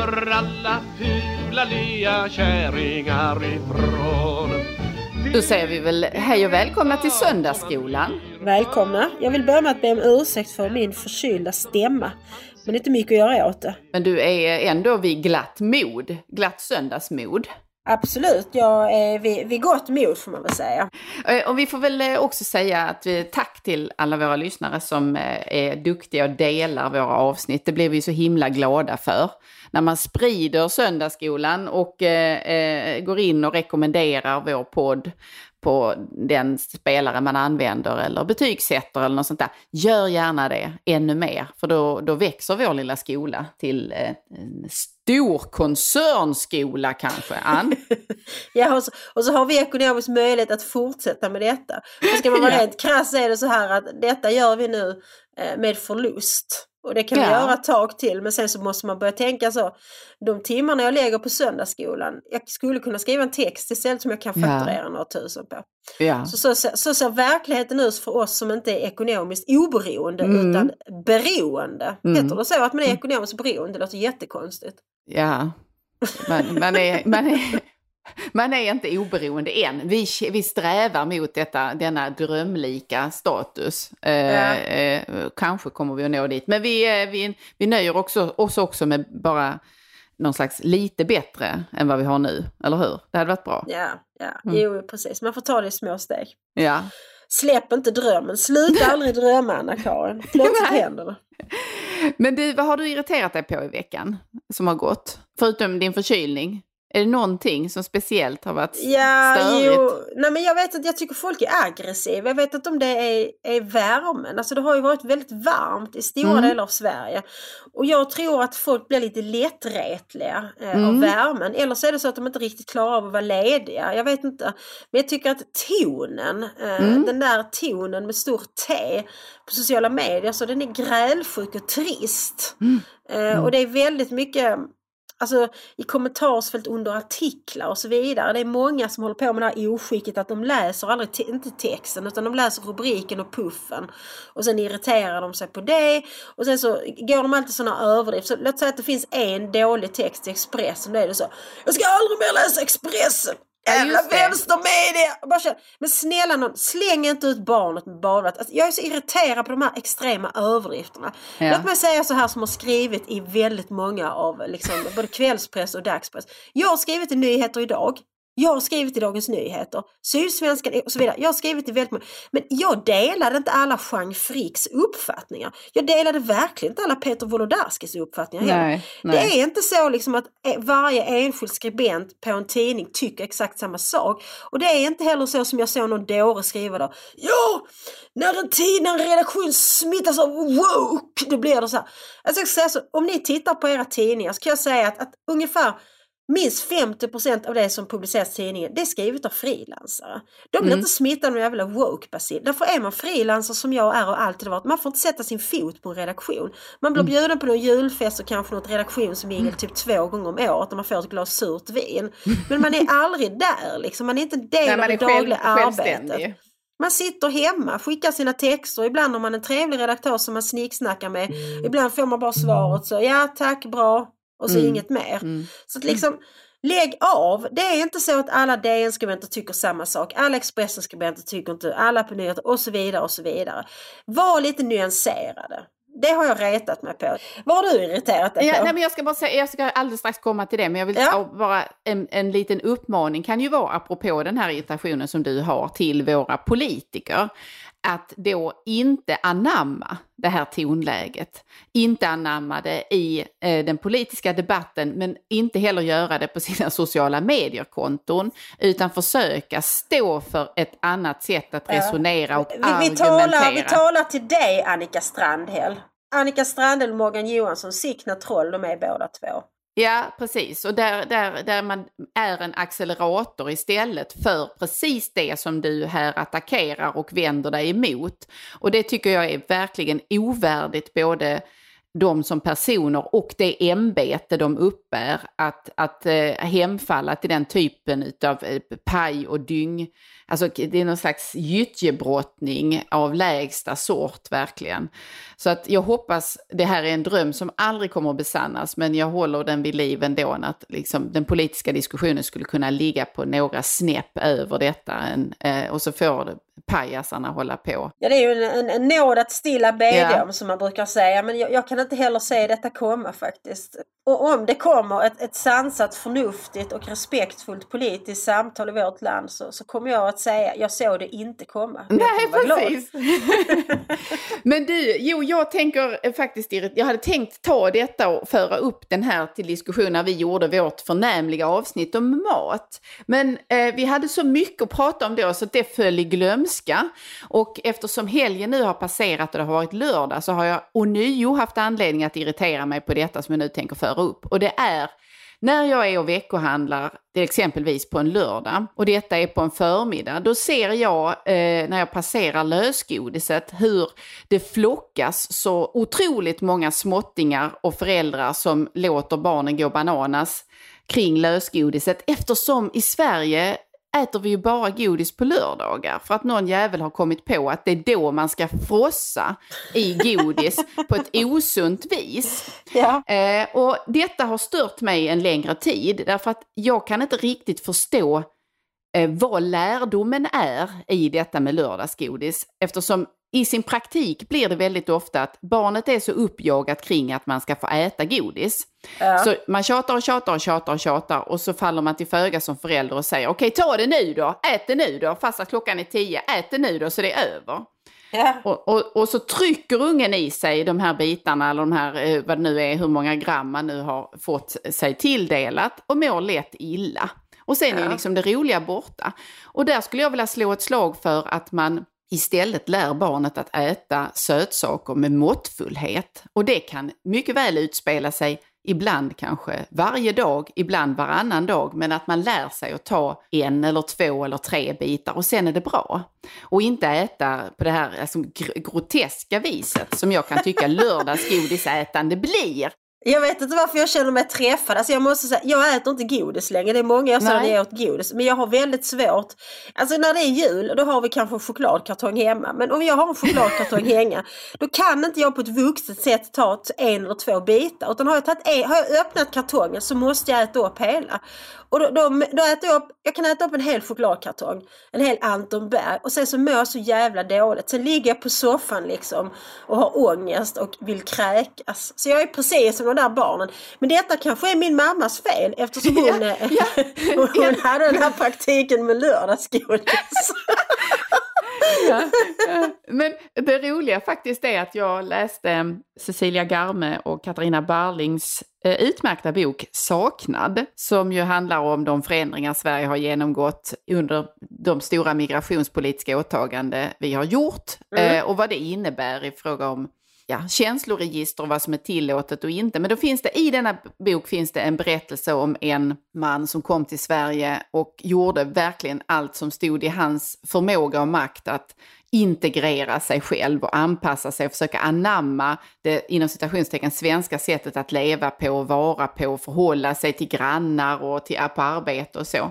alla fula lea kärringar ifrån? Då säger vi väl hej och välkomna till Söndagsskolan. Välkomna. Jag vill börja med att be om ursäkt för min förkylda stämma. Men det är inte mycket att göra åt det. Men du är ändå vid glatt mod, glatt söndagsmod. Absolut, jag är vid, vid gott mod får man väl säga. Eh, Och vi får väl eh, också säga att vi, tack till alla våra lyssnare som eh, är duktiga och delar våra avsnitt. Det blir vi så himla glada för. När man sprider Söndagsskolan och eh, eh, går in och rekommenderar vår podd på den spelare man använder eller betygsätter eller något sånt där. Gör gärna det ännu mer, för då, då växer vår lilla skola till eh, en stor koncernskola kanske, Ann. Ja, och så, och så har vi ekonomisk möjlighet att fortsätta med detta. Och ska man vara Ja. rent krass är det så här att detta gör vi nu eh, med förlust. Och det kan vi Ja. göra ett tag till men sen så måste man börja tänka så. De timmarna jag lägger på söndagsskolan, jag skulle kunna skriva en text istället som jag kan Ja. fakturera några tusen på. Ja. Så, så, ser- så ser verkligheten ut för oss som inte är ekonomiskt oberoende Mm. utan beroende. Mm. Heter det så att man är ekonomiskt beroende? Det låter jättekonstigt. Ja, man, man, är, man, är, man är inte oberoende än. Vi, vi strävar mot detta, denna drömlika status. Eh, Ja. eh, kanske kommer vi att nå dit. Men vi, eh, vi, vi nöjer också, oss också med bara någon slags lite bättre än vad vi har nu. Eller hur? Det hade varit bra. Ja, ja. Mm. Jo, precis. Man får ta det i små steg. Ja. Släpp inte drömmen. Sluta aldrig drömma, Anna-Karin. Plötsligt händer det. Men du, vad har du irriterat dig på i veckan som har gått? Förutom din förkylning. Är det någonting som speciellt har varit Ja, störigt? jo. Nej, men jag vet att jag tycker folk är aggressiva. Jag vet inte om det är, är värmen. Alltså det har ju varit väldigt varmt i stora Mm. delar av Sverige. Och jag tror att folk blir lite lättretliga eh, av Mm. värmen. Eller så är det så att de inte riktigt klarar av att vara lediga. Jag vet inte. Men jag tycker att tonen, eh, Mm. den där tonen med stort T på sociala medier, så den är grälsjuk och trist. Mm. Eh, och det är väldigt mycket Alltså i kommentarsfält under artiklar och så vidare. Det är många som håller på med det här oskicket att de läser aldrig, te- inte texten utan de läser rubriken och puffen. Och sen irriterar de sig på det. Och sen så går de alltid sådana överdrifter. Så låt säga att det finns en dålig text i Expressen. Då är det så. Jag ska aldrig mer läsa Expressen! Jävla det. Bara känner, men snälla någon, släng inte ut barnet med badvattnet. Alltså, jag är så irriterad på de här extrema överdrifterna. Ja. Låt mig säga så här som har skrivit i väldigt många av liksom, både kvällspress och dagspress. Jag har skrivit i Nyheter idag. Jag har skrivit i Dagens Nyheter, Sydsvenskan och så vidare. Jag har skrivit i väldigt många. Men jag delade inte alla Jean Fricks uppfattningar. Jag delade verkligen inte alla Peter Wolodarskis uppfattningar heller. Nej. Det är inte så liksom att eh, varje enskild skribent på en tidning tycker exakt samma sak. Och det är inte heller så som jag såg någon dåre skriva då. Ja, när en tid, när en redaktion smittas av woke, då blir det så här. Alltså så, om ni tittar på era tidningar så kan jag säga att, att ungefär Minst 50% av det som publiceras i tidningen det är skrivet av frilansare. De blir Mm. inte smittade av jävla woke-bacill. Därför är man frilansare som jag är och alltid varit. Man får inte sätta sin fot på en redaktion. Man Mm. blir bjuden på någon julfest och kanske något redaktionsmingel typ två gånger om året när man får ett glas surt vin. Men man är aldrig där liksom. Man är inte en del Nej, av det är själv, dagliga arbetet. Man sitter hemma, skickar sina texter. Ibland har man en trevlig redaktör som man snicksnackar med. Ibland får man bara svaret så ja tack, bra. Och så Mm. inget mer. Mm. Så att liksom, lägg av. Det är inte så att alla DN-skribenter tycker samma sak. Alla Expressen-skribenter tycker inte, alla på nyheter och så vidare och så vidare. Var lite nyanserade. Det har jag retat mig på. Vad har du irriterat dig Ja, på? nej, men jag ska bara säga, jag ska alldeles strax komma till det, men jag vill Ja. bara en, en liten uppmaning kan ju vara apropå den här irritationen som du har till våra politiker. Att då inte anamma det här tonläget. Inte anamma det i eh, den politiska debatten men inte heller göra det på sina sociala mediekonton. Utan försöka stå för ett annat sätt att resonera och vi, vi, argumentera. talar, vi talar till dig Annika Strandhäll. Annika Strandhäll och Morgan Johansson, Sickna troll, de är båda två. Ja, precis. Och där, där, där man är en accelerator istället för precis det som du här attackerar och vänder dig emot. Och det tycker jag är verkligen ovärdigt både de som personer och det ämbete de uppbär att, att eh, hemfalla till den typen av eh, paj och dyng. Alltså det är någon slags gyttjebrottning av lägsta sort verkligen. Så att jag hoppas, det här är en dröm som aldrig kommer att besannas, men jag håller den vid liv ändå, att liksom, den politiska diskussionen skulle kunna ligga på några snäpp över detta. En, eh, och så får pajasarna hålla på. Ja, det är ju en, en, en nåd att stilla bedja ja. som man brukar säga. Men jag, jag, kan inte heller se detta komma faktiskt. Och om det kommer ett, ett sansat, förnuftigt och respektfullt politiskt samtal i vårt land så, så kommer jag att säga jag såg det inte komma. Nej, precis. men du, jo, jag tänker faktiskt, jag hade tänkt ta detta och föra upp den här till diskussion när vi gjorde vårt förnämliga avsnitt om mat. Men eh, vi hade så mycket att prata om då så det föll i glömska. Och eftersom helgen nu har passerat och det har varit lördag så har jag ånyo haft anledning att irritera mig på detta som jag nu tänker föra upp. Och det är när jag är och veckohandlar, till exempelvis på en lördag, och detta är på en förmiddag, då ser jag eh, när jag passerar lösgodiset hur det flockas så otroligt många småttingar och föräldrar som låter barnen gå bananas kring lösgodiset eftersom i Sverige äter vi ju bara godis på lördagar för att någon jävel har kommit på att det är då man ska frossa i godis på ett osunt vis. Ja. Eh, och detta har stört mig en längre tid därför att jag kan inte riktigt förstå eh, vad lärdomen är i detta med lördagsgodis eftersom i sin praktik blir det väldigt ofta att barnet är så uppjagat kring att man ska få äta godis. Ja. Så man tjatar och tjatar och tjatar och tjatar och så faller man till föga som förälder och säger okej ta det nu då, ät det nu då, fast att klockan är tio, ät det nu då så det är över. Ja. Och, och, och, så trycker ungen i sig de här bitarna, eller de här, eh, vad det nu är, hur många gram man nu har fått sig tilldelat och mår lätt illa. Och sen ja. är liksom det roliga borta. Och där skulle jag vilja slå ett slag för att man istället lär barnet att äta sötsaker med måttfullhet. Och det kan mycket väl utspela sig ibland kanske varje dag, ibland varannan dag, men att man lär sig att ta en eller två eller tre bitar och sen är det bra. Och inte äta på det här alltså, groteska viset som jag kan tycka lördagsgodisätande blir. Jag vet inte varför jag känner mig träffad. Alltså jag måste säga, jag äter inte godis längre. Det är många jag säger att jag åt godis. Men jag har väldigt svårt. Alltså när det är jul, då har vi kanske en chokladkartong hemma. Men om jag har en chokladkartong hemma, då kan inte jag på ett vuxet sätt ta en eller två bitar. Utan har jag, tagit en, har jag öppnat kartongen så måste jag äta upp hela. Och då, då, då äter jag upp, jag kan äta upp en hel chokladkartong, en hel Anton Berg och sen så mår jag så jävla dåligt. Sen ligger jag på soffan liksom och har ångest och vill kräkas. Så jag är precis som de där barnen. Men detta kanske är min mammas fel eftersom hon, ja, ja. hon hade den här praktiken med lördagsgodis. ja, ja. Men det roliga faktiskt är att jag läste Cecilia Garme och Katarina Barlings eh, utmärkta bok Saknad, som ju handlar om de förändringar Sverige har genomgått under de stora migrationspolitiska åtaganden vi har gjort mm. Eh, och vad det innebär i fråga om ja, känsloregister och vad som är tillåtet och inte. Men då finns det i denna bok finns det en berättelse om en man som kom till Sverige och gjorde verkligen allt som stod i hans förmåga och makt att integrera sig själv och anpassa sig och försöka anamma det inom citationstecken svenska sättet att leva på och vara på och förhålla sig till grannar och till, på arbete och så.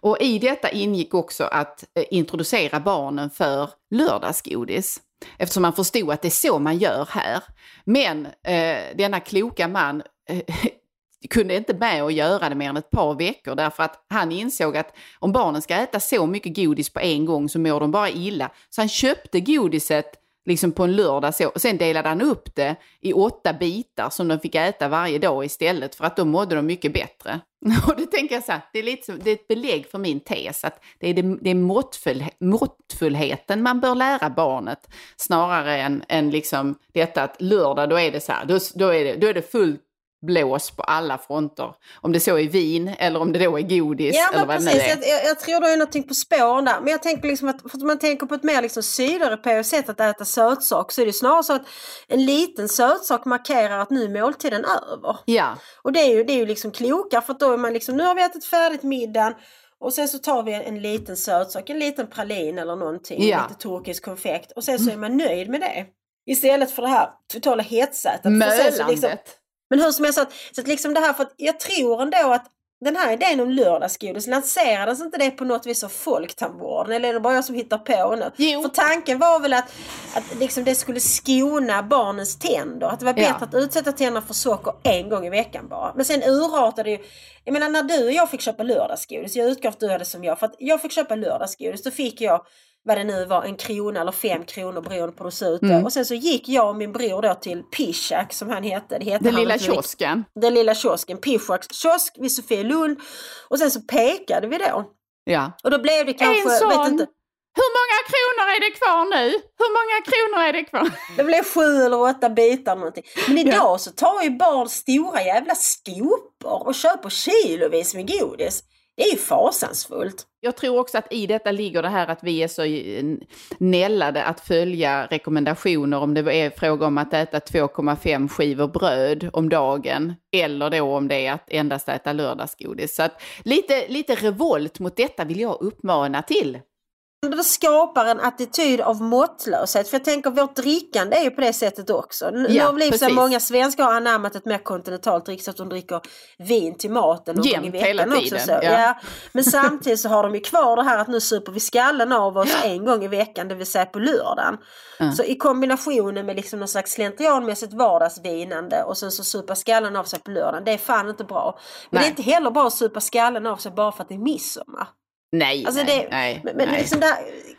Och i detta ingick också att eh, introducera barnen för lördagsgodis. Eftersom man förstod att det är så man gör här. Men eh, denna kloka man eh, kunde inte med att göra det mer än ett par veckor därför att han insåg att om barnen ska äta så mycket godis på en gång så mår de bara illa. Så han köpte godiset liksom på en lördag så. Och sen delade han upp det i åtta bitar som de fick äta varje dag istället för att då mådde de mycket bättre. Och det tänker jag så här, det är, lite, det är ett belägg för min tes att det är, det, det är måttfull, måttfullheten man bör lära barnet snarare än, än liksom detta att lördag då är det så här, då, då, är, det, då är det fullt blås på alla fronter. Om det så är vin eller om det då är godis Ja eller vad det precis, nu är. jag, jag, tror det är någonting på spåren där. Men jag tänker liksom att, för att man tänker på ett mer liksom sydeuropeiskt sätt att äta sötsak så är det snarare så att en liten sötsak markerar att nu är måltiden över. Ja, Och det är ju, det är ju liksom klokare för att då är man liksom, nu har vi ätit färdigt middagen och sen så tar vi en, en liten sötsak, en liten pralin eller någonting, Ja. lite turkisk konfekt och sen så är man nöjd med det. Istället för det här totala hetsätet. Liksom- mölandet. Men hur som helst, så att, så att liksom det här, för att jag tror ändå att den här idén om lördagsgodis, lanserades inte det på något vis av Folktandvården? Eller är det bara jag som hittar på nu? Jo. För tanken var väl att, att liksom det skulle skona barnens tänder. Att det var bättre Ja. att utsätta tänderna för socker en gång i veckan bara. Men sen urartade ju. Jag menar när du och jag fick köpa lördagsgodis, jag från att du hade som jag. För att jag fick köpa lördagsgodis, då fick jag vad det nu var, en krona eller fem kronor beroende på hur det såg ut. Mm. Och sen så gick jag och min bror då till Pishak som han hette. Det hette Den lilla kiosken. Den lilla kiosken, Pishaks kiosk vid Sofielund. Och sen så pekade vi då. Ja. Och då blev det kanske, en sån! vet inte, Hur många kronor är det kvar nu? Hur många kronor är det kvar? det blev sju eller åtta bitar eller någonting. Men idag Ja. så tar ju barn stora jävla skopor och köper kilovis med godis. Det är ju fasansfullt. Jag tror också att i detta ligger det här att vi är så nällade att följa rekommendationer om det är fråga om att äta 2,5 skivor bröd om dagen eller då om det är att endast äta lördagsgodis. Så att lite, lite revolt mot detta vill jag uppmana till. Det skapar en attityd av måttlöshet. För jag tänker vårt drickande är ju på det sättet också. Nu Ja, har precis. många svenskar har anammat ett mer kontinentalt dricksätt. De dricker vin till maten någon Jämt, gång i veckan hela också. tiden, Så. ja. Ja. Men samtidigt så har de ju kvar det här att nu super vi skallen av oss en gång i veckan, det vill säga på lördagen. Så i kombinationen med liksom någon slags slentrianmässigt vardagsvinande och sen så supa skallen av sig på lördagen. Det är fan inte bra. Men Nej. det är inte heller bra att supa skallen av sig bara för att det är midsommar. Nej, Alltså nej, det, nej. men, nej. Liksom där,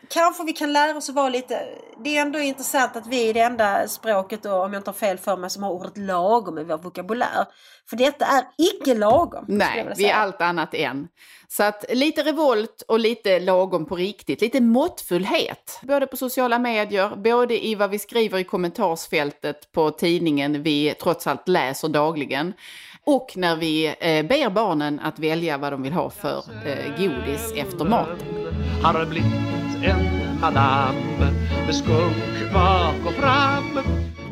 kanske vi kan lära oss att vara lite... Det är ändå intressant att vi är det enda språket, då, om jag inte har fel för mig, som har ordet lagom i vår vokabulär. För detta är icke lagom. Nej, vi är allt annat än. Så att lite revolt och lite lagom på riktigt, lite måttfullhet. Både på sociala medier, både i vad vi skriver i kommentarsfältet på tidningen vi trots allt läser dagligen. Och när vi eh, ber barnen att välja vad de vill ha för eh, godis efter maten. Har blivit en madam med skunk bak och fram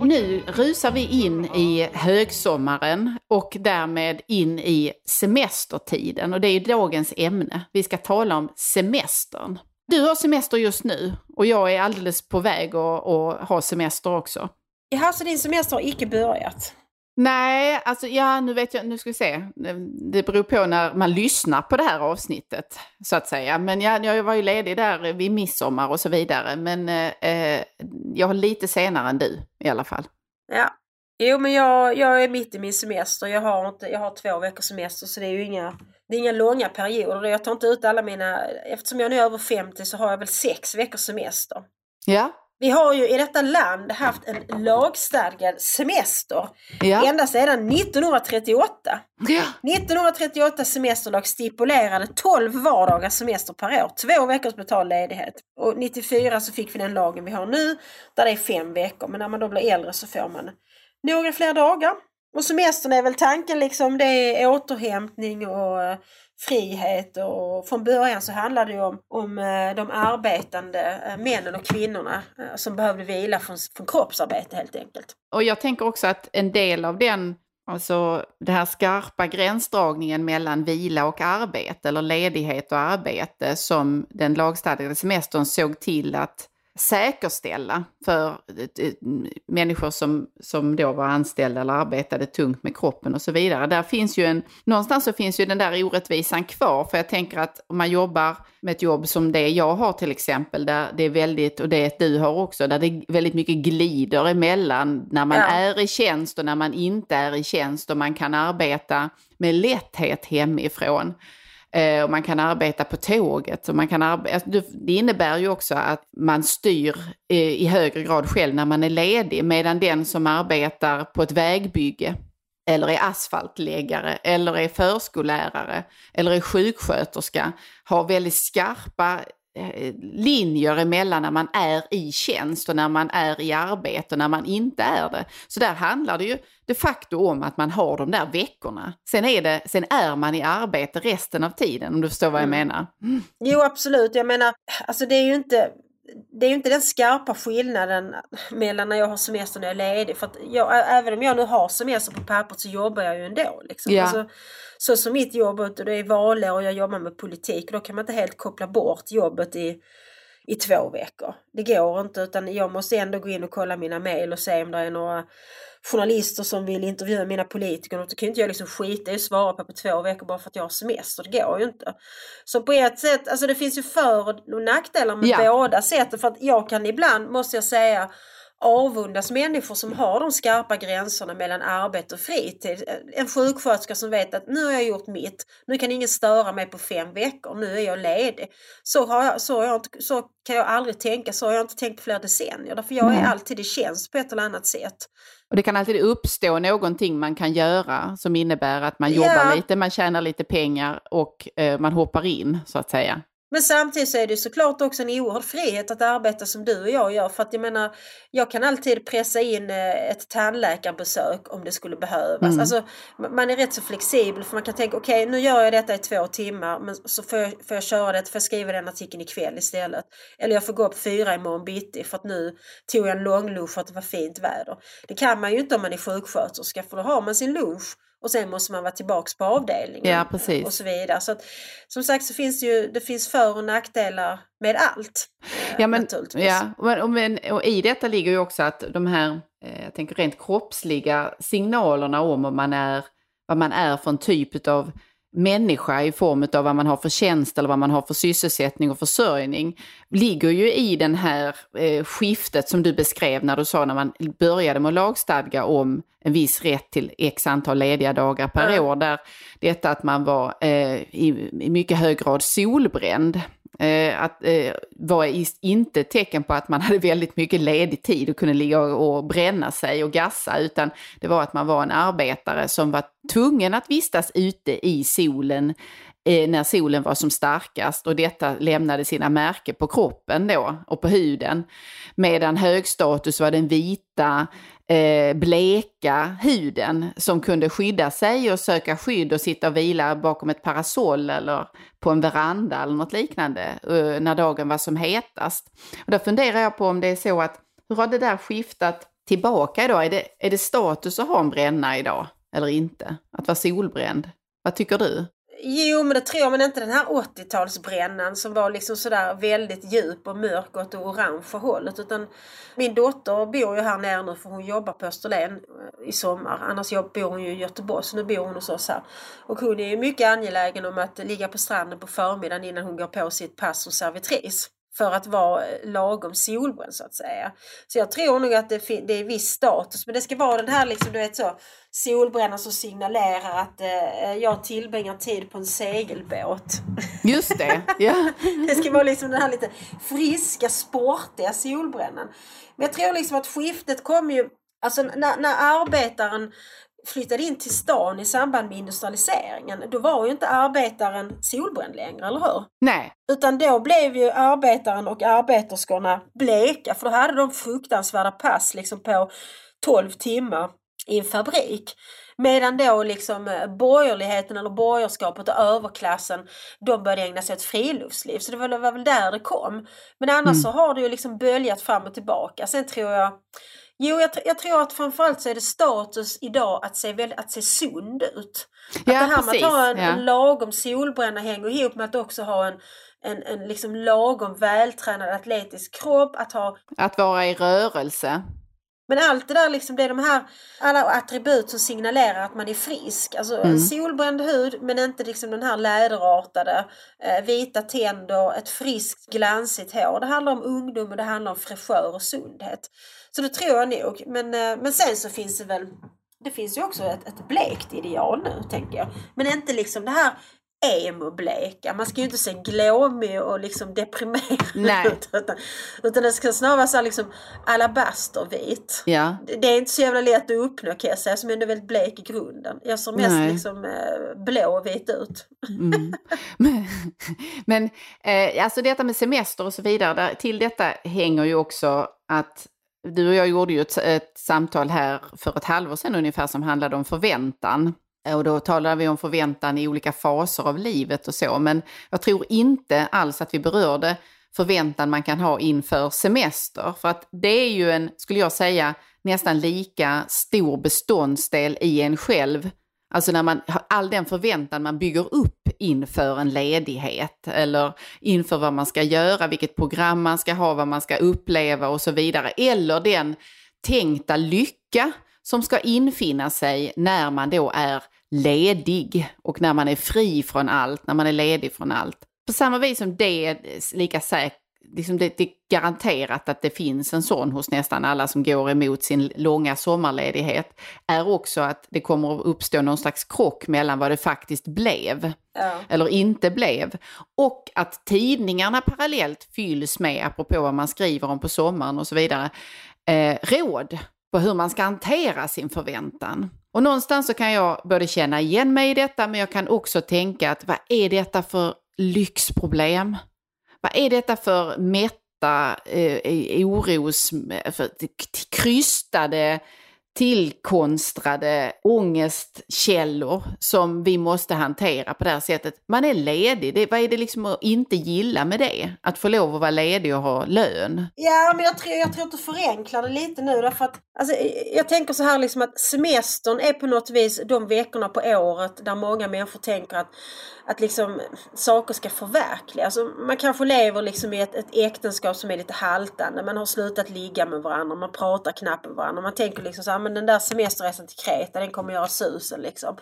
Nu rusar vi in i högsommaren och därmed in i semestertiden. Och det är dagens ämne. Vi ska tala om semestern. Du har semester just nu och jag är alldeles på väg att, att ha semester också. Jaha, så din semester har icke börjat? Nej, alltså ja, nu vet jag, nu ska vi se. Det beror på när man lyssnar på det här avsnittet, så att säga. Men jag, jag var ju ledig där vid midsommar och så vidare. Men eh, jag har lite senare än du i alla fall. Ja. Jo, men jag, jag är mitt i min semester. Jag har, inte, jag har två veckors semester så det är ju inga, det är inga långa perioder. Jag tar inte ut alla mina... Eftersom jag nu är över 50 så har jag väl sex veckors semester. Ja, Vi har ju i detta land haft en lagstadgad semester ja. ända sedan 1938. ja. 1938 semesterlag stipulerade 12 vardagars semester per år, två veckors betald ledighet. Och 94 så fick vi den lagen vi har nu, där det är fem veckor. Men när man då blir äldre så får man några fler dagar. Och semestern är väl tanken liksom, det är återhämtning och eh, frihet och från början så handlade det ju om, om eh, de arbetande eh, männen och kvinnorna som behövde vila från, från kroppsarbete helt enkelt. Och jag tänker också att en del av den, alltså den här skarpa gränsdragningen mellan vila och arbete, eller ledighet och arbete, som den lagstadgade semestern såg till att säkerställa för eh, människor som, som då var anställda eller arbetade tungt med kroppen och så vidare. Där finns ju en, någonstans så finns ju den där orättvisan kvar, för jag tänker att om man jobbar med ett jobb som det jag har till exempel, där det är väldigt, och det du har också, där det är väldigt mycket glider emellan när man Ja. är i tjänst och när man inte är i tjänst och man kan arbeta med lätthet hemifrån. Eh, och man kan arbeta på tåget. Och man kan arbeta, alltså, det- innebär ju också att man styr eh, i högre grad själv när man är ledig. Medan den som arbetar på ett vägbygge eller är asfaltläggare eller är förskollärare eller är sjuksköterska har väldigt skarpa linjer emellan när man är i tjänst och när man är i arbete och när man inte är det. Så där handlar det ju de facto om att man har de där veckorna. Sen är, det, sen är man i arbete resten av tiden om du förstår vad jag Mm. menar. Jo absolut, jag menar alltså det är ju inte det är ju inte den skarpa skillnaden mellan när jag har semester och när jag är ledig. För jag, även om jag nu har semester på pappret så jobbar jag ju ändå. Liksom. Ja. Alltså, så som mitt jobb, och det är valår och jag jobbar med politik, och då kan man inte helt koppla bort jobbet i, i två veckor. Det går inte utan jag måste ändå gå in och kolla mina mejl och se om det är några journalister som vill intervjua mina politiker. Och då kan ju inte jag liksom skita i att svara på på två veckor bara för att jag har semester. Det går ju inte. Så på ett sätt, alltså det finns ju för och nackdelar med Ja. båda sätten. För att jag kan ibland, måste jag säga, avundas människor som har de skarpa gränserna mellan arbete och fritid. En sjuksköterska som vet att nu har jag gjort mitt, nu kan ingen störa mig på fem veckor, nu är jag ledig. Så, har jag, så, har jag inte, så kan jag aldrig tänka, så har jag inte tänkt på flera decennier. Därför jag är alltid i tjänst på ett eller annat sätt. Och det kan alltid uppstå någonting man kan göra som innebär att man Ja. jobbar lite, man tjänar lite pengar och eh, man hoppar in så att säga. Men samtidigt så är det såklart också en oerhörd frihet att arbeta som du och jag gör. För att jag menar, jag kan alltid pressa in eh, ett tandläkarbesök om det skulle behövas. Mm. Alltså, ma- man är rätt så flexibel för man kan tänka okej nu gör jag detta i två timmar men så får jag, får jag köra det, får jag skriva den artikeln ikväll istället. Eller jag får gå upp fyra imorgon bitti för att nu tog jag en långlunch för att det var fint väder. Det kan man ju inte om man är sjuksköterska för då har man sin lunch och sen måste man vara tillbaks på avdelningen. Ja, precis. Och så vidare. Så att, som sagt så finns det ju det finns för och nackdelar med allt. Ja, men, ja, och, men, och i detta ligger ju också att de här, eh, jag tänker rent kroppsliga signalerna om vad man är, vad man är för en typ av människa i form av vad man har för tjänst eller vad man har för sysselsättning och försörjning ligger ju i den här eh, skiftet som du beskrev när du sa när man började med att lagstadga om en viss rätt till x antal lediga dagar per Ja. år. Där detta att man var eh, i, i mycket hög grad solbränd. Eh, att, eh, var inte ett tecken på att man hade väldigt mycket ledig tid och kunde ligga och, och bränna sig och gassa, utan det var att man var en arbetare som var tvungen att vistas ute i solen eh, när solen var som starkast och detta lämnade sina märken på kroppen då och på huden. Medan högstatus var den vita, eh, bleka huden som kunde skydda sig och söka skydd och sitta och vila bakom ett parasoll eller på en veranda eller något liknande eh, när dagen var som hetast. Och då funderar jag på om det är så att hur har det där skiftat tillbaka idag? Är det, är det status att ha en bränna idag eller inte? Att vara solbränd? Vad tycker du? Jo men det tror jag, men inte den här 80-talsbrännan som var liksom sådär väldigt djup och mörk åt det orangea hållet. Utan min dotter bor ju här nere nu för hon jobbar på Österlen eh, i sommar. Annars bor hon ju i Göteborg så nu bor hon hos oss här. Och hon är ju mycket angelägen om att ligga på stranden på förmiddagen innan hon går på sitt pass som servitris. För att vara eh, lagom solbränd så att säga. Så jag tror nog att det, det är viss status. Men det ska vara den här liksom, du vet så, solbrännan som signalerar att eh, jag tillbringar tid på en segelbåt. Just det, ja. Det ska vara liksom den här lite friska, sportiga solbrännan. Men jag tror liksom att skiftet kom ju, alltså när, när arbetaren flyttade in till stan i samband med industrialiseringen, då var ju inte arbetaren solbränd längre, eller hur? Nej, Utan då blev ju arbetaren och arbeterskorna bleka för då hade de fruktansvärda pass liksom på 12 timmar i en fabrik. Medan då liksom eh, borgerligheten eller borgerskapet och överklassen de började ägna sig åt friluftsliv. Så det var, väl där det kom. Men annars så har det ju liksom böljat fram och tillbaka. Sen tror jag Jo, jag, jag tror att framförallt så är det status idag att se, väldigt, att se sund ut. Att Ja, det här med precis, att ha en, ja. en lagom solbränna hänger ihop med att också ha en, en, en liksom lagom vältränad atletisk kropp. Att ha, att vara i rörelse. Men allt det där liksom, det är de här alla attribut som signalerar att man är frisk. Alltså Mm. solbränd hud men inte liksom den här läderartade, eh, vita tänder, ett friskt glansigt hår. Det handlar om ungdom och det handlar om fräschör och sundhet. Så det tror jag nog. Men, eh, men sen så finns det väl det finns ju också ett, ett blekt ideal nu tänker jag. Men inte liksom det här emo-bleka. Man ska ju inte se glåmig och liksom deprimerad Nej. ut. Utan, utan det ska snarare vara så liksom alabastervit. Ja. Det det är inte så jävla lätt att uppnå kan jag säga som ändå är väldigt blek i grunden. Jag ser mest Nej. liksom eh, blå och vit ut. Mm. Men, men eh, alltså detta med semester och så vidare, där, till detta hänger ju också att du och jag gjorde ju ett, ett samtal här för ett halvår sedan ungefär som handlade om förväntan. Eh, och då talar vi om förväntan i olika faser av livet och så, men jag tror inte alls att vi berörde förväntan man kan ha inför semester. För att det är ju en, skulle jag säga, nästan lika stor beståndsdel i en själv Alltså när man har all den förväntan man bygger upp inför en ledighet eller inför vad man ska göra, vilket program man ska ha, vad man ska uppleva och så vidare. Eller den tänkta lycka som ska infinna sig när man då är ledig och när man är fri från allt, när man är ledig från allt. På samma vis som det är lika säkert Liksom det, det är garanterat att det finns en sån hos nästan alla som går emot sin långa sommarledighet, är också att det kommer att uppstå någon slags krock mellan vad det faktiskt blev Ja. eller inte blev. Och att tidningarna parallellt fylls med, apropå vad man skriver om på sommaren och så vidare, eh, råd på hur man ska hantera sin förväntan. Och någonstans så kan jag både känna igen mig i detta, men jag kan också tänka att vad är detta för lyxproblem? Vad är detta för mätta, eh, oros, för krystade, tillkonstrade ångestkällor som vi måste hantera på det här sättet. Man är ledig, det, vad är det liksom att inte gilla med det? Att få lov att vara ledig och ha lön? Ja, men jag tror, jag tror att du förenklar det lite nu. Därför att, alltså, jag tänker så här liksom att semestern är på något vis de veckorna på året där många människor tänker att, att liksom, saker ska förverkligas. Alltså, man kanske lever liksom i ett, ett äktenskap som är lite haltande. Man har slutat ligga med varandra, man pratar knappt med varandra. Man tänker liksom så här, men den där semesterresan till Kreta den kommer göra susen liksom.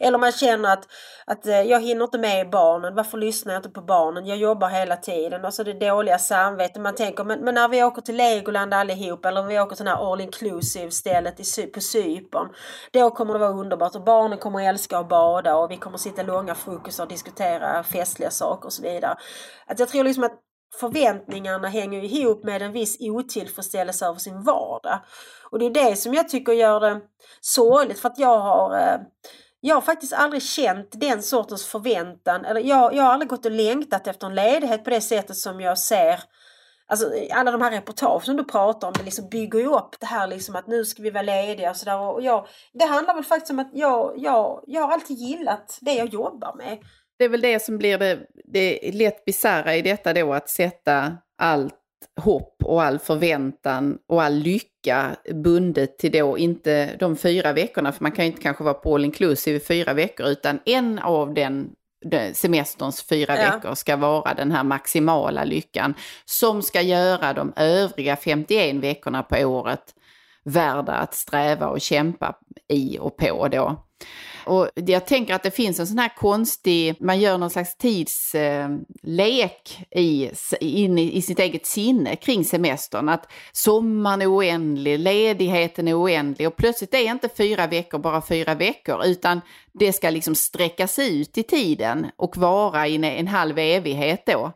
Eller man känner att, att eh, jag hinner inte med barnen, varför lyssnar jag inte på barnen? Jag jobbar hela tiden. Och så det dåliga samvetet. Man tänker, men, men när vi åker till Legoland allihop eller vi åker till det här all inclusive stället i, på Cypern. Då kommer det vara underbart och barnen kommer älska att bada och vi kommer sitta långa frukostar och diskutera festliga saker och så vidare. Att jag tror liksom att förväntningarna hänger ihop med en viss otillfredsställelse över sin vardag. Och det är det som jag tycker gör det sorgligt för att jag har eh, jag har faktiskt aldrig känt den sortens förväntan. Eller jag, jag har aldrig gått och längtat efter en ledighet på det sättet som jag ser Alltså alla de här reportagen som du pratar om, det liksom bygger ju upp det här liksom att nu ska vi vara lediga och sådär. Och jag, det handlar väl faktiskt om att jag, jag, jag har alltid gillat det jag jobbar med. Det är väl det som blir det, det lätt bisarra i detta då, att sätta allt hopp och all förväntan och all lycka bundet till då inte de fyra veckorna, för man kan ju inte kanske vara på all inclusive i fyra veckor, utan en av den den semesterns fyra Ja. veckor ska vara den här maximala lyckan som ska göra de övriga 51 veckorna på året värda att sträva och kämpa i och på då. Och jag tänker att det finns en sån här konstig, man gör någon slags tidslek i, in i, i sitt eget sinne kring semestern. Att sommaren är oändlig, ledigheten är oändlig och plötsligt är inte fyra veckor bara fyra veckor utan det ska liksom sträckas ut i tiden och vara i en, en halv evighet då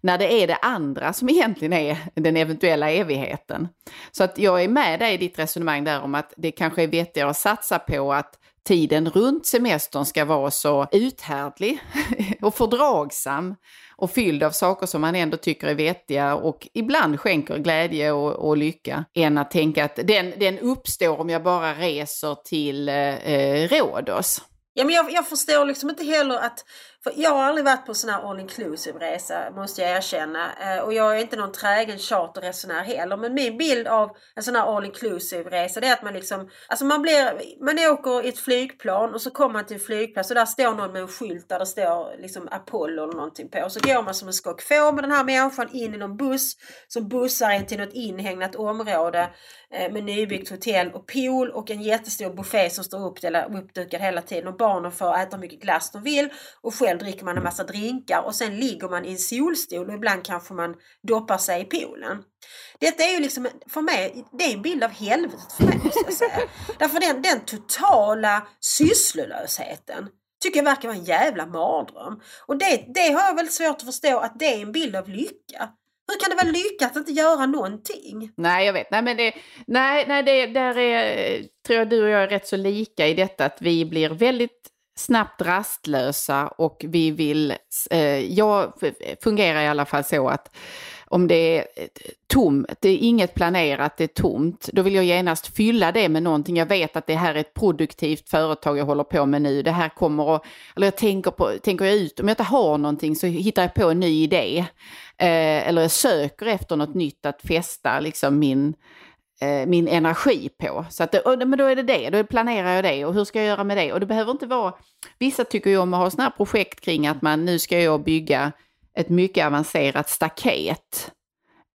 när det är det andra som egentligen är den eventuella evigheten. Så att jag är med dig i ditt resonemang där om att det kanske är vettigare att satsa på att tiden runt semestern ska vara så uthärdlig och fördragsam och fylld av saker som man ändå tycker är vettiga och ibland skänker glädje och, och lycka, än att tänka att den, den uppstår om jag bara reser till eh, Rhodos. Ja, men jag, jag förstår liksom inte heller att... För jag har aldrig varit på en sån här all inclusive resa måste jag erkänna. Eh, och jag är inte någon trägen charterresenär heller. Men min bild av en sån här all inclusive resa det är att man liksom... Alltså man blir... Man åker i ett flygplan och så kommer man till en flygplats och där står någon med en skylt där det står liksom Apollo eller någonting på. Och så går man som en skock få med den här människan in i någon buss som bussar en till något inhägnat område eh, med nybyggt hotell och pool och en jättestor buffé som står uppdukad hela tiden och barnen får äta hur mycket glass de vill och själv dricker man en massa drinkar och sen ligger man i en solstol och ibland kanske man doppar sig i poolen. Detta är ju liksom, för mig, det är en bild av helvetet för mig måste jag säga. Därför den, den totala sysslolösheten tycker jag verkar vara en jävla mardröm. Och det, det har jag väldigt svårt att förstå att det är en bild av lycka. Hur kan det vara lycka att inte göra någonting? Nej, jag vet. Nej, men det, nej, nej det, där är, tror jag du och jag är rätt så lika i detta att vi blir väldigt snabbt rastlösa och vi vill, eh, jag fungerar i alla fall så att om det är eh, tomt, det är inget planerat, det är tomt, då vill jag genast fylla det med någonting. Jag vet att det här är ett produktivt företag jag håller på med nu. Det här kommer att, eller jag tänker, på, tänker jag ut, om jag inte har någonting så hittar jag på en ny idé. Eh, eller jag söker efter något nytt att fästa liksom min, eh, min energi på. Så att, och, men då är det det, då planerar jag det och hur ska jag göra med det? Och det behöver inte vara, vissa tycker ju om att ha sådana här projekt kring att man nu ska jag bygga ett mycket avancerat staket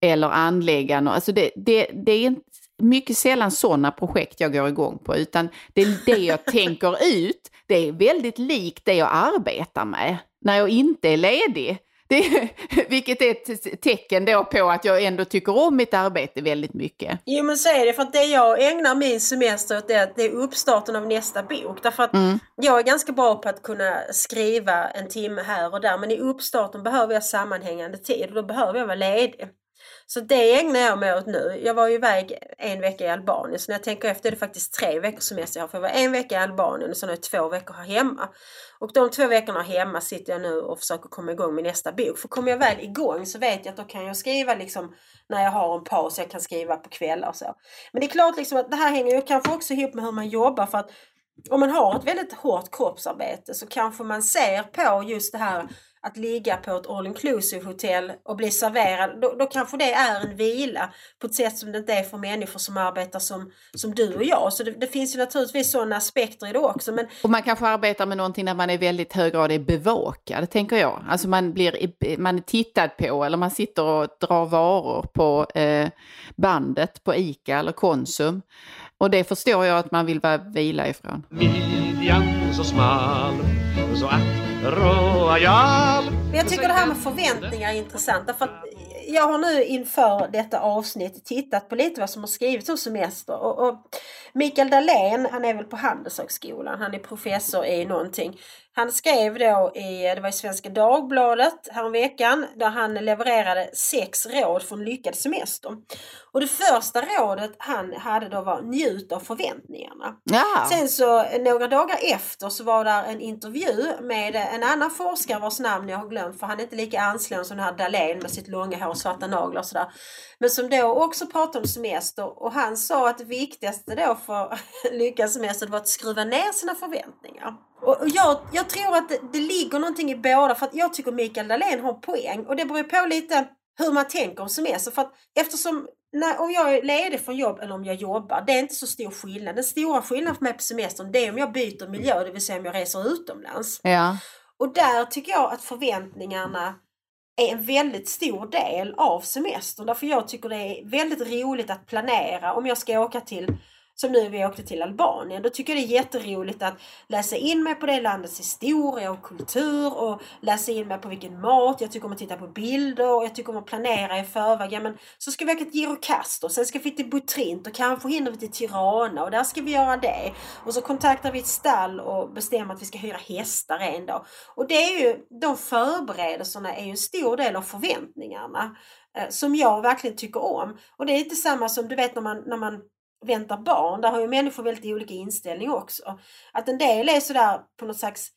eller anlägga något. Alltså det, det, det är mycket sällan sådana projekt jag går igång på, utan det är det jag tänker ut, det är väldigt likt det jag arbetar med när jag inte är ledig. Det, vilket är ett tecken då på att jag ändå tycker om mitt arbete väldigt mycket. Jo men så är det, för att det jag ägnar min semester åt det, det är uppstarten av nästa bok. Därför att mm. jag är ganska bra på att kunna skriva en timme här och där men i uppstarten behöver jag sammanhängande tid och då behöver jag vara ledig. Så det ägnar jag mig åt nu. Jag var ju iväg en vecka i Albanien så när jag tänker efter är det faktiskt tre veckors semester jag har. För jag var en vecka i Albanien och sen har jag två veckor här hemma. Och de två veckorna hemma sitter jag nu och försöker komma igång med nästa bok. För kommer jag väl igång så vet jag att då kan jag skriva liksom när jag har en paus. Jag kan skriva på kvällar och så. Men det är klart liksom att det här hänger ju kanske också ihop med hur man jobbar. För att om man har ett väldigt hårt kroppsarbete så kanske man ser på just det här att ligga på ett all inclusive hotell och bli serverad, då, då kanske det är en vila på ett sätt som det inte är för människor som arbetar som, som du och jag. Så det, det finns ju naturligtvis sådana aspekter i det också. Men... Och man kanske arbetar med någonting där man är väldigt hög grad är bevakad, tänker jag. Alltså man, blir, man är tittad på eller man sitter och drar varor på eh, bandet på ICA eller Konsum. Och det förstår jag att man vill vara vila ifrån. Midjan så smal, så att royal. Jag tycker det här med förväntningar är intressant. Därför att jag har nu inför detta avsnitt tittat på lite vad som har skrivits om semester. Och, och Mikael Dahlén, han är väl på Handelshögskolan, han är professor i någonting. Han skrev då i, det var i Svenska Dagbladet häromveckan, där han levererade sex råd för en lyckad semester. Och det första rådet han hade då var njut av förväntningarna. Ja. Sen så några dagar efter så var där en intervju med en annan forskare vars namn jag har glömt för han är inte lika anslående som den här Dahlén med sitt långa hår och svarta naglar och sådär. Men som då också pratade om semester och han sa att det viktigaste då för lyckas semester var att skruva ner sina förväntningar. Och jag, jag tror att det, det ligger någonting i båda för att jag tycker Mikael Dahlén har poäng och det beror på lite hur man tänker om semester. För att eftersom när, om jag är ledig från jobb eller om jag jobbar, det är inte så stor skillnad. Den stora skillnaden för mig på semestern det är om jag byter miljö, det vill säga om jag reser utomlands. Ja. Och där tycker jag att förväntningarna är en väldigt stor del av semestern. Därför jag tycker det är väldigt roligt att planera om jag ska åka till som nu vi åkte till Albanien. Då tycker jag det är jätteroligt att läsa in mig på det landets historia och kultur och läsa in mig på vilken mat. Jag tycker om att titta på bilder och jag tycker om att planera i förväg. Ja, men så ska vi åka till Girokastro, sen ska vi till Butrint och kanske hinner vi till Tirana och där ska vi göra det. Och så kontaktar vi ett stall och bestämmer att vi ska hyra hästar en dag. Och det är ju, de förberedelserna är ju en stor del av förväntningarna eh, som jag verkligen tycker om. Och det är inte samma som du vet när man, när man väntar barn, där har ju människor väldigt olika inställning också. Att en del är sådär på något slags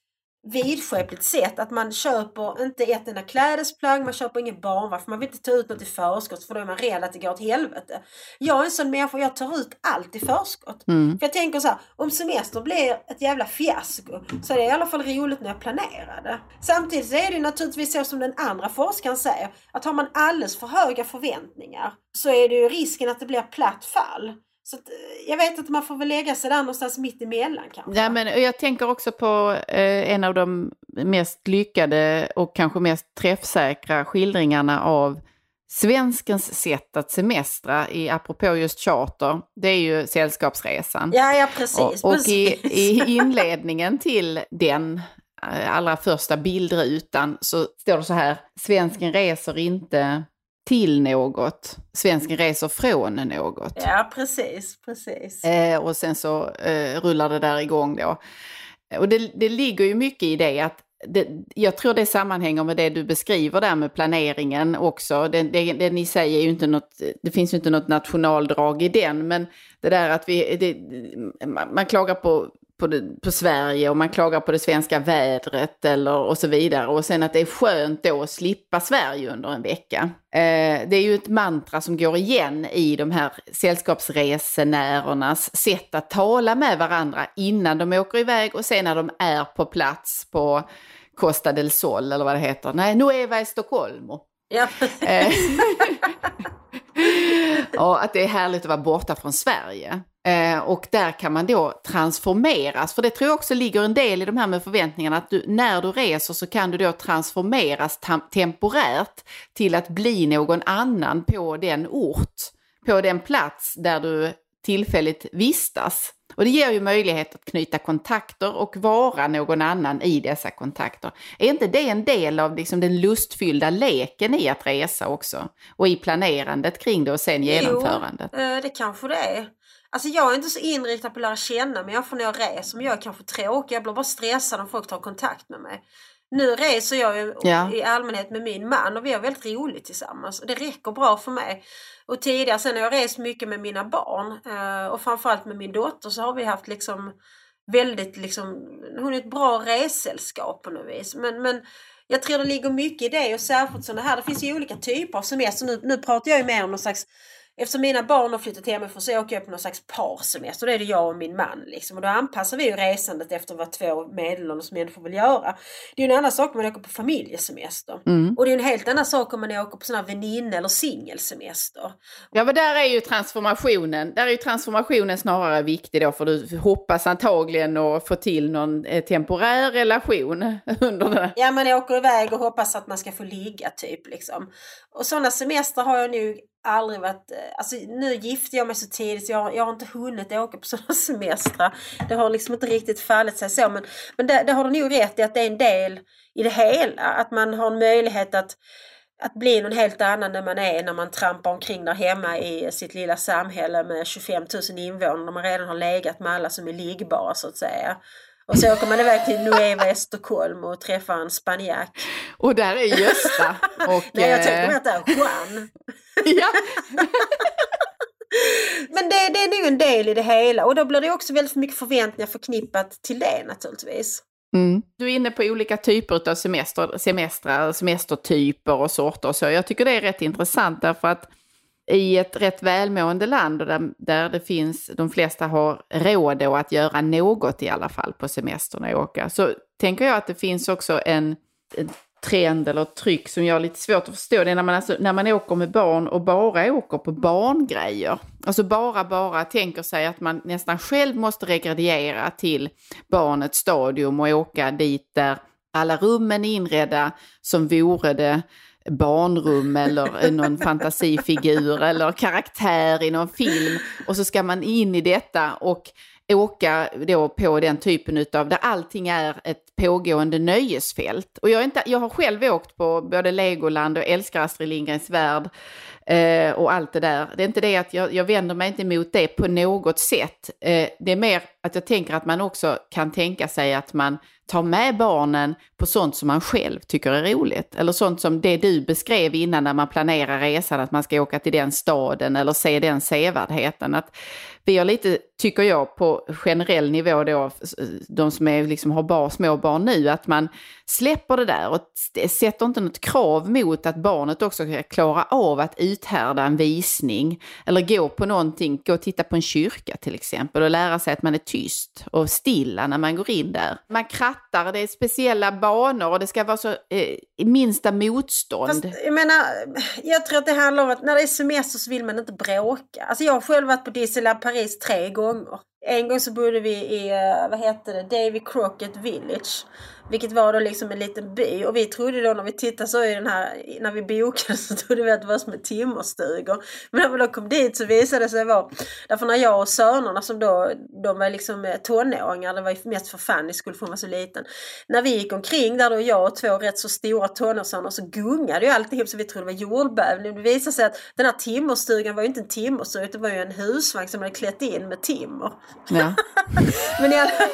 vidskepligt sätt att man köper inte ett enda klädesplagg, man köper ingen barnvagn för man vill inte ta ut något i förskott för då är man rädd att det går åt helvete. Jag är en sån människa, jag tar ut allt i förskott. Mm. För jag tänker så här, om semester blir ett jävla fiasko så är det i alla fall roligt när jag planerade. Samtidigt så är det naturligtvis så som den andra forskaren säger, att har man alldeles för höga förväntningar så är det ju risken att det blir platt fall. Så att, eh, jag vet att man får väl lägga sig där någonstans mitt emellan kanske. Ja, men jag tänker också på eh, en av de mest lyckade och kanske mest träffsäkra skildringarna av svenskens sätt att semestra, i, apropå just charter, det är ju Sällskapsresan. Ja, ja precis. Och, och precis. I, i inledningen till den eh, allra första bildrutan så står det så här, svensken reser inte till något. Svensken reser från något. Ja, precis, precis. Eh, och sen så eh, rullar det där igång då. Och det, det ligger ju mycket i det att det, jag tror det sammanhänger med det du beskriver där med planeringen också. Det, det, det ni säger är ju inte något, det finns ju inte något nationaldrag i den, men det där att vi, det, man klagar på på, det, på Sverige och man klagar på det svenska vädret eller, och så vidare. Och sen att det är skönt då att slippa Sverige under en vecka. Eh, det är ju ett mantra som går igen i de här sällskapsresenärernas sätt att tala med varandra innan de åker iväg och sen när de är på plats på Costa del Sol eller vad det heter. Nej, Nueva i Stockholm. Ja. Eh, och att det är härligt att vara borta från Sverige. Eh, och där kan man då transformeras, för det tror jag också ligger en del i de här med förväntningarna, att du, när du reser så kan du då transformeras temporärt till att bli någon annan på den ort, på den plats där du tillfälligt vistas. Och det ger ju möjlighet att knyta kontakter och vara någon annan i dessa kontakter. Är inte det en del av liksom den lustfyllda leken i att resa också? Och i planerandet kring det och sen genomförandet? Jo, eh, det kanske det är. Alltså jag är inte så inriktad på att lära känna människor när jag reser. Men jag är kanske tråkig. Jag blir bara stressad om folk tar kontakt med mig. Nu reser jag ju ja. i allmänhet med min man och vi har väldigt roligt tillsammans. Och det räcker bra för mig. Och tidigare sen har jag rest mycket med mina barn eh, och framförallt med min dotter så har vi haft liksom väldigt liksom, hon är ett bra ressällskap på något vis. Men, men jag tror det ligger mycket i det och särskilt sådana här, det finns ju olika typer av semester. Nu, nu pratar jag ju mer om någon slags Eftersom mina barn har flyttat hemifrån så åker jag på någon slags parsemester. Då är det jag och min man. Liksom. Och då anpassar vi ju resandet efter vad två medelålders människor vill göra. Det är en annan sak om man åker på familjesemester. Mm. Och det är en helt annan sak om man åker på sån här eller singelsemester. Ja men där är ju transformationen, där är ju transformationen snarare viktig då för du hoppas antagligen att få till någon eh, temporär relation under det. Ja man åker iväg och hoppas att man ska få ligga typ liksom. Och sådana semester har jag nu aldrig varit... Eh, alltså nu gifte jag mig så tidigt så jag, jag har inte hunnit åka på sådana semestrar. Det har liksom inte riktigt fallit sig så. Men, men det, det har du nog rätt i att det är en del i det hela. Att man har en möjlighet att, att bli någon helt annan än man är när man trampar omkring där hemma i sitt lilla samhälle med 25 000 invånare. När man redan har legat med alla som är liggbara så att säga. Och så åker man iväg till Nueva Stockholm och träffar en spanjack. Och där är Gösta. Och, Nej, jag tänkte mer att det är Juan. ja. Men det, det är nog en del i det hela och då blir det också väldigt mycket förväntningar förknippat till det naturligtvis. Mm. Du är inne på olika typer av semester, semestrar, semestertyper och sorter och så. Jag tycker det är rätt intressant därför att i ett rätt välmående land och där, där det finns, de flesta har råd att göra något i alla fall på semestern och åka, så tänker jag att det finns också en, en trend eller tryck som jag har lite svårt att förstå. Det är när man, alltså, när man åker med barn och bara åker på barngrejer. Alltså bara, bara tänker sig att man nästan själv måste regrediera till barnets stadium och åka dit där alla rummen är inredda som vore det barnrum eller någon fantasifigur eller karaktär i någon film. Och så ska man in i detta och åka då på den typen utav, där allting är ett pågående nöjesfält. Och jag, inte, jag har själv åkt på både Legoland och älskar Astrid Lindgrens Värld eh, och allt det där. Det är inte det att jag, jag vänder mig inte mot det på något sätt. Eh, det är mer att jag tänker att man också kan tänka sig att man tar med barnen på sånt som man själv tycker är roligt. Eller sånt som det du beskrev innan när man planerar resan, att man ska åka till den staden eller se den sevärdheten. Att vi har lite, tycker jag, på generell nivå då, eh, de som är, liksom, har bar, små barn nu, att man släpper det där och sätter inte något krav mot att barnet också ska klara av att uthärda en visning. Eller gå på någonting, gå och titta på en kyrka till exempel och lära sig att man är tyst och stilla när man går in där. Man krattar, det är speciella banor och det ska vara så eh, minsta motstånd. Fast, jag menar, jag tror att det handlar om att när det är semester så vill man inte bråka. Alltså jag har själv varit på Disneyland Paris tre gånger. En gång så bodde vi i, eh, vad heter det, Davy Crockett Village. Vilket var då liksom en liten by och vi trodde då när vi tittade så i den här, när vi bokade så trodde vi att det var som ett timmerstugor. Men när vi då kom dit så visade det sig vara, därför när jag och sönerna som då, de var liksom eh, tonåringar, det var ju mest för Fanny skulle hon var så liten. När vi gick omkring där då jag och två rätt så stora tonårssöner så gungade ju alltihop så vi trodde det var jordbävning. Det visade sig att den här timmerstugan var ju inte en timmerstuga det var ju en husvagn som hade klätt in med timmer. Ja. Men i alla, fall,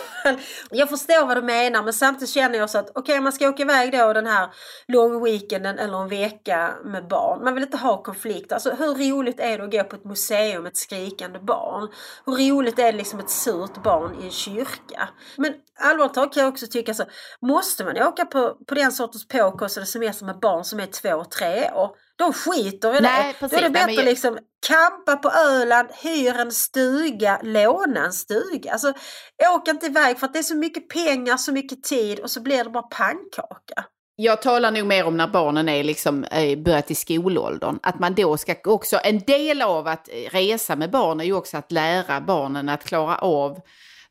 jag förstår vad du menar men samtidigt känner jag så att okej okay, man ska åka iväg då den här lång weekenden eller en vecka med barn. Man vill inte ha konflikt. Alltså hur roligt är det att gå på ett museum med ett skrikande barn? Hur roligt är det liksom ett surt barn i en kyrka? Men allvarligt talat kan jag också tycka så, måste man åka på, på den sortens påkostade semester med barn som är två och tre år? De skiter i det. Precis, Då är det bättre att liksom kampa på Öland, hyr en stuga, låna en stuga. Alltså åk inte iväg för att det är så mycket pengar, så mycket tid och så blir det bara pannkaka. Jag talar nog mer om när barnen är liksom eh, börjat i skolåldern. Att man då ska också, en del av att resa med barn är ju också att lära barnen att klara av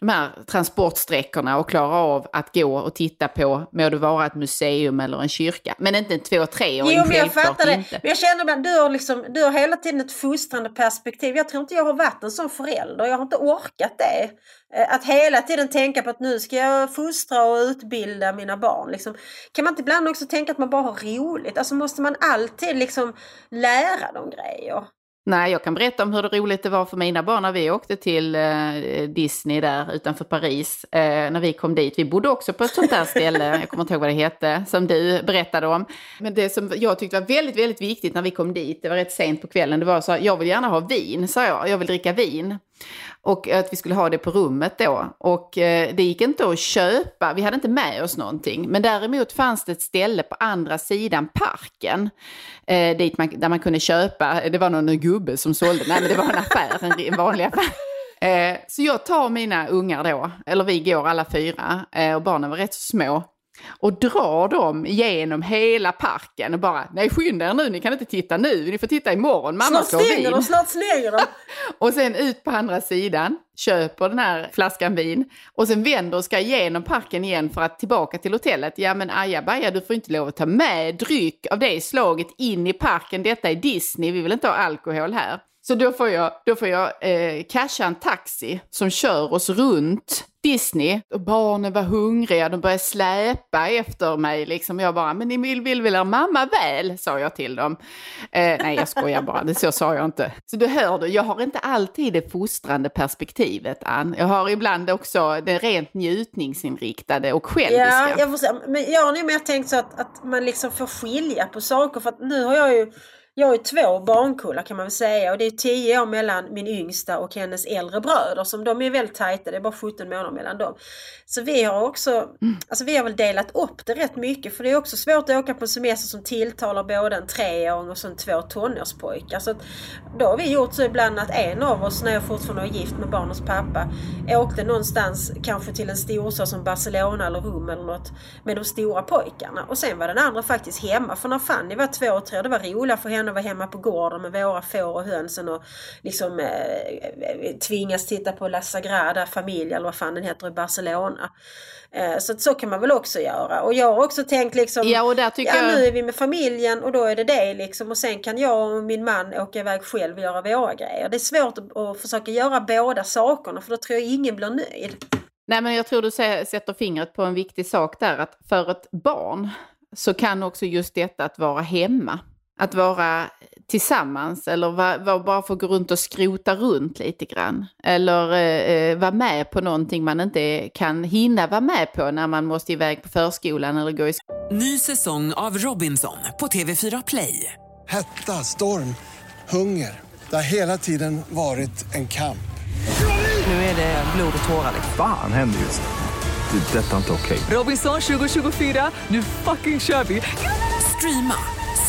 de här transportsträckorna och klara av att gå och titta på, må det vara ett museum eller en kyrka. Men inte en två, treåring, Jo, men jag fattar det. Men jag känner ibland, du har, liksom, du har hela tiden ett fostrande perspektiv. Jag tror inte jag har varit en sån förälder. Jag har inte orkat det. Eh, att hela tiden tänka på att nu ska jag fostra och utbilda mina barn. Liksom. Kan man inte ibland också tänka att man bara har roligt? Alltså måste man alltid liksom lära dem grejer? Nej, jag kan berätta om hur roligt det var för mina barn när vi åkte till eh, Disney där utanför Paris. Eh, när vi kom dit. Vi bodde också på ett sånt där ställe, jag kommer inte ihåg vad det hette, som du berättade om. Men det som jag tyckte var väldigt, väldigt viktigt när vi kom dit, det var rätt sent på kvällen, det var så jag vill gärna ha vin, sa jag. Jag vill dricka vin. Och att vi skulle ha det på rummet då. Och eh, det gick inte att köpa, vi hade inte med oss någonting. Men däremot fanns det ett ställe på andra sidan parken. Eh, dit man, där man kunde köpa, det var någon gubbe som sålde, nej men det var en affär, en, vanlig affär. Eh, så jag tar mina ungar då, eller vi går alla fyra, eh, och barnen var rätt så små och drar dem genom hela parken och bara nej skynda er nu, ni kan inte titta nu, ni får titta imorgon, mamma slår vin. De, snart slänger de! och sen ut på andra sidan, köper den här flaskan vin och sen vänder och ska igenom parken igen för att tillbaka till hotellet. Ja men ajabaja, du får inte lov att ta med dryck av det slaget in i parken, detta är Disney, vi vill inte ha alkohol här. Så då får jag, då får jag eh, casha en taxi som kör oss runt Disney. Och barnen var hungriga, de började släpa efter mig. Liksom. Jag bara, men ni vill, vill väl er mamma väl? Sa jag till dem. Eh, nej, jag skojar bara, det så sa jag inte. Så du hör du, jag har inte alltid det fostrande perspektivet, Ann. Jag har ibland också det rent njutningsinriktade och själviska. Ja, jag, får säga, men jag har nog mer tänkt så att, att man liksom får skilja på saker. För att nu har jag ju jag har ju två barnkullar kan man väl säga och det är tio år mellan min yngsta och hennes äldre bröder som de är väldigt tajta, det är bara 17 månader mellan dem. Så vi har också, mm. alltså vi har väl delat upp det rätt mycket för det är också svårt att åka på en semester som tilltalar både en treåring och sen två tonårspojkar. Så att, då har vi gjort så ibland att en av oss, när jag fortfarande var gift med barnens pappa, åkte någonstans kanske till en storstad som Barcelona eller Rom eller något med de stora pojkarna. Och sen var den andra faktiskt hemma för när Fanny var två och tre, det var roligt för henne att vara hemma på gården med våra får och hönsen och liksom eh, tvingas titta på La Sagrada Familia eller vad fan den heter i Barcelona. Eh, så så kan man väl också göra. Och jag har också tänkt liksom, ja, och där tycker ja nu är vi med familjen och då är det det liksom. Och sen kan jag och min man åka iväg själv och göra våra grejer. Det är svårt att, att försöka göra båda sakerna för då tror jag ingen blir nöjd. Nej men jag tror du sätter fingret på en viktig sak där att för ett barn så kan också just detta att vara hemma att vara tillsammans eller var, var bara få gå runt och skrota runt lite grann. Eller eh, eh, vara med på någonting man inte kan hinna vara med på när man måste iväg på förskolan eller gå i. Ny säsong av Robinson på TV4 Play. Hetta, storm, hunger. Det har hela tiden varit en kamp. Nu är det blod och tårar. Fan händer just det. det detta är inte okej. Okay. Robinson 2024, nu fucking kör vi. Streama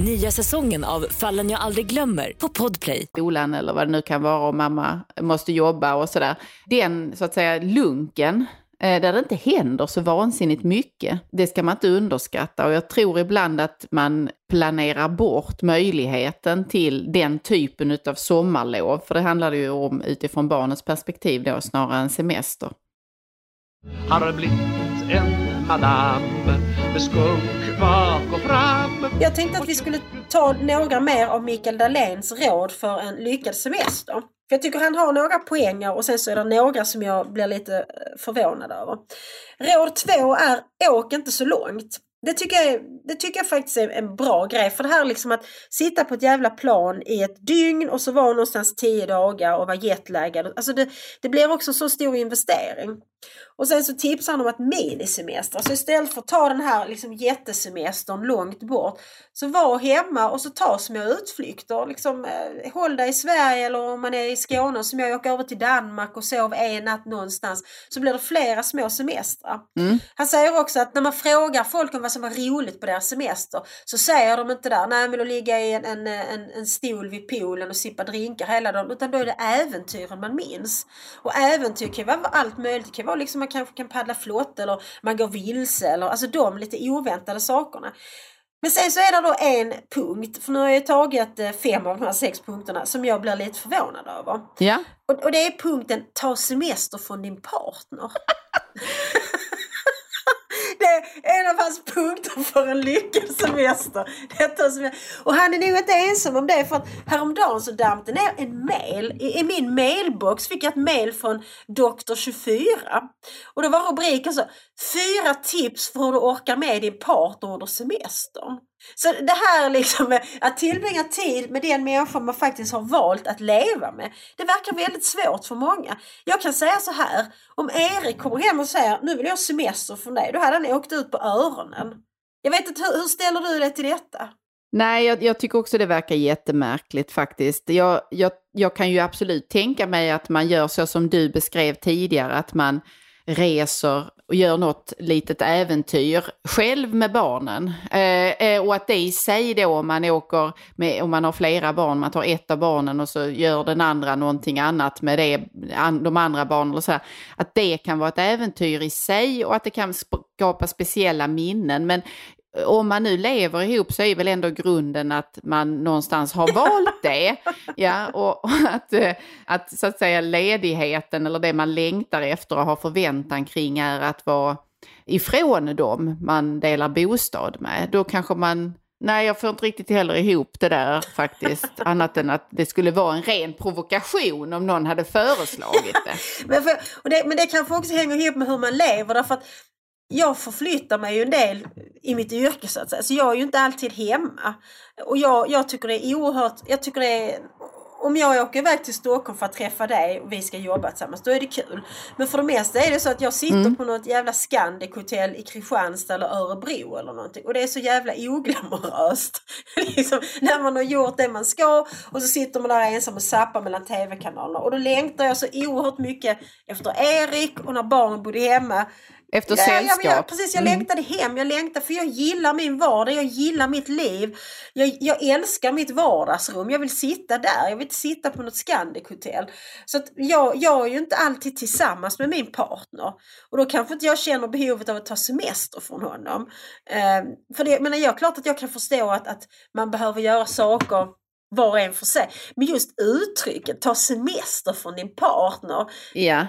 Nya säsongen av Fallen jag aldrig glömmer på Podplay. Skolan eller vad det nu kan vara om mamma måste jobba och sådär. Den så att säga lunken eh, där det inte händer så vansinnigt mycket. Det ska man inte underskatta och jag tror ibland att man planerar bort möjligheten till den typen av sommarlov. För det handlar ju om utifrån barnets perspektiv då snarare än semester. Har blivit en madam med skunk bak och fram. Jag tänkte att vi skulle ta några mer av Mikael Dahléns råd för en lyckad semester. För jag tycker han har några poänger och sen så är det några som jag blir lite eh, förvånad över. Råd två är åk inte så långt. Det tycker, jag, det tycker jag faktiskt är en bra grej. För det här liksom att sitta på ett jävla plan i ett dygn och så vara någonstans tio dagar och vara jetlaggad. Alltså det, det blir också en så stor investering. Och sen så tipsar han om att minisemester. Så istället för att ta den här liksom jättesemestern långt bort. Så var hemma och så ta små utflykter. Liksom, eh, håll dig i Sverige eller om man är i Skåne som jag åker över till Danmark och sov en natt någonstans. Så blir det flera små semestrar. Mm. Han säger också att när man frågar folk om vad som var roligt på deras semester så säger de inte där, nej men att ligga i en, en, en, en stol vid poolen och sippa drinkar hela dagen. Utan då är det äventyren man minns. Och äventyr kan vara allt möjligt. Det kan vara liksom man kanske kan paddla flott eller man går vilse eller alltså de lite oväntade sakerna. Men sen så är det då en punkt, för nu har jag tagit eh, fem av de här sex punkterna som jag blir lite förvånad över. Ja. Och, och det är punkten ta semester från din partner. Det är en av hans punkter för en lyckad semester. Detta som jag, och han är nog inte ensam om det för att häromdagen så damp det ner en mail. I, I min mailbox fick jag ett mail från Doktor24. Och då var rubriken så Fyra tips för hur du orkar med din partner under semestern. Så det här liksom med att tillbringa tid med den människa man faktiskt har valt att leva med. Det verkar väldigt svårt för många. Jag kan säga så här. Om Erik kommer hem och säger nu vill jag ha semester från dig. Då hade han åkt ut på öronen. Jag vet inte, hur, hur ställer du dig till detta? Nej, jag, jag, tycker också det verkar jättemärkligt faktiskt. Jag, jag, jag kan ju absolut tänka mig att man gör så som du beskrev tidigare, att man reser och gör något litet äventyr själv med barnen. Eh, eh, och att det i sig då om man åker, med, om man har flera barn, man tar ett av barnen och så gör den andra någonting annat med det, an, de andra barnen. Och så här, att det kan vara ett äventyr i sig och att det kan skapa speciella minnen. Men om man nu lever ihop så är väl ändå grunden att man någonstans har valt det. Ja, och, och att, eh, att så att säga ledigheten eller det man längtar efter och har förväntan kring är att vara ifrån dem man delar bostad med. Då kanske man Nej, jag får inte riktigt heller ihop det där faktiskt. Annat än att det skulle vara en ren provokation om någon hade föreslagit det. men, för, det, men det kanske också hänger ihop med hur man lever. Därför att jag förflyttar mig ju en del i mitt yrke så att säga. Så jag är ju inte alltid hemma. Och jag, jag tycker det är oerhört, jag tycker det är om jag åker iväg till Stockholm för att träffa dig och vi ska jobba tillsammans, då är det kul. Men för det mesta är det så att jag sitter mm. på något jävla Scandic hotell i Kristianstad eller Örebro eller någonting. Och det är så jävla oglamoröst. liksom, när man har gjort det man ska och så sitter man där ensam och zappar mellan tv-kanalerna. Och då längtar jag så oerhört mycket efter Erik och när barnen bodde hemma efter ja, sällskap. Ja, jag, precis, jag mm. längtade hem. Jag längtade för jag gillar min vardag, jag gillar mitt liv. Jag, jag älskar mitt vardagsrum. Jag vill sitta där. Jag vill inte sitta på något Scandic-hotell. Så jag, jag är ju inte alltid tillsammans med min partner. Och då kanske inte jag känner behovet av att ta semester från honom. Eh, för det, men jag, klart att jag kan förstå att, att man behöver göra saker var och en för sig. Men just uttrycket ta semester från din partner. Ja,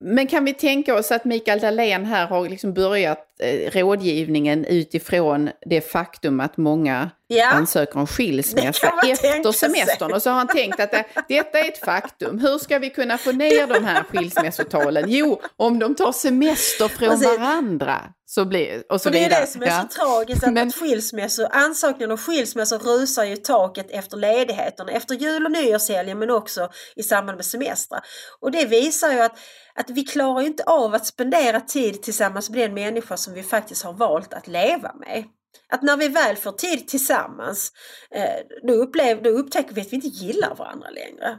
men kan vi tänka oss att Mikael Dahlén här har liksom börjat eh, rådgivningen utifrån det faktum att många ja. ansöker om skilsmässa efter semestern. Och så har han tänkt att det, detta är ett faktum. Hur ska vi kunna få ner de här skilsmässotalen? Jo, om de tar semester från alltså, varandra. Så blir, och så och det vidare. är det som är ja. så tragiskt, att, Men, att skilsmässor, ansökningen om skilsmässor rusar ju taket efter ledigheterna, efter jul och nyårshelgen men också i samband med semestrar. Och det visar ju att att vi klarar inte av att spendera tid tillsammans med den människa som vi faktiskt har valt att leva med. Att när vi väl får tid tillsammans, eh, då, upplever, då upptäcker vi att vi inte gillar varandra längre.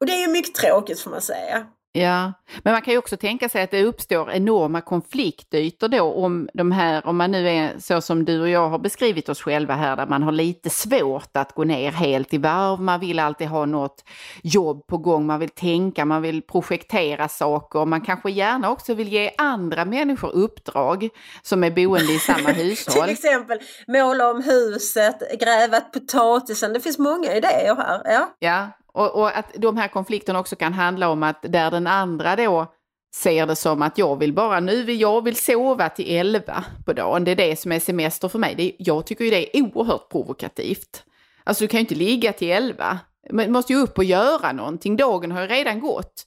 Och det är ju mycket tråkigt får man säga. Ja, men man kan ju också tänka sig att det uppstår enorma konfliktytor då om de här, om man nu är så som du och jag har beskrivit oss själva här, där man har lite svårt att gå ner helt i varv, man vill alltid ha något jobb på gång, man vill tänka, man vill projektera saker, man kanske gärna också vill ge andra människor uppdrag som är boende i samma hushåll. Till exempel måla om huset, gräva potatisen, det finns många idéer här. Ja, ja och, och, att de här konflikterna också kan handla om att där den andra då ser det som att jag vill bara, nu vill jag vill sova till 11 på dagen. Det är det som är semester för mig. Det jag tycker ju det är oerhört provokativt. Alltså du kan ju inte ligga till 11. Man måste ju upp och göra någonting. Dagen har ju redan gått.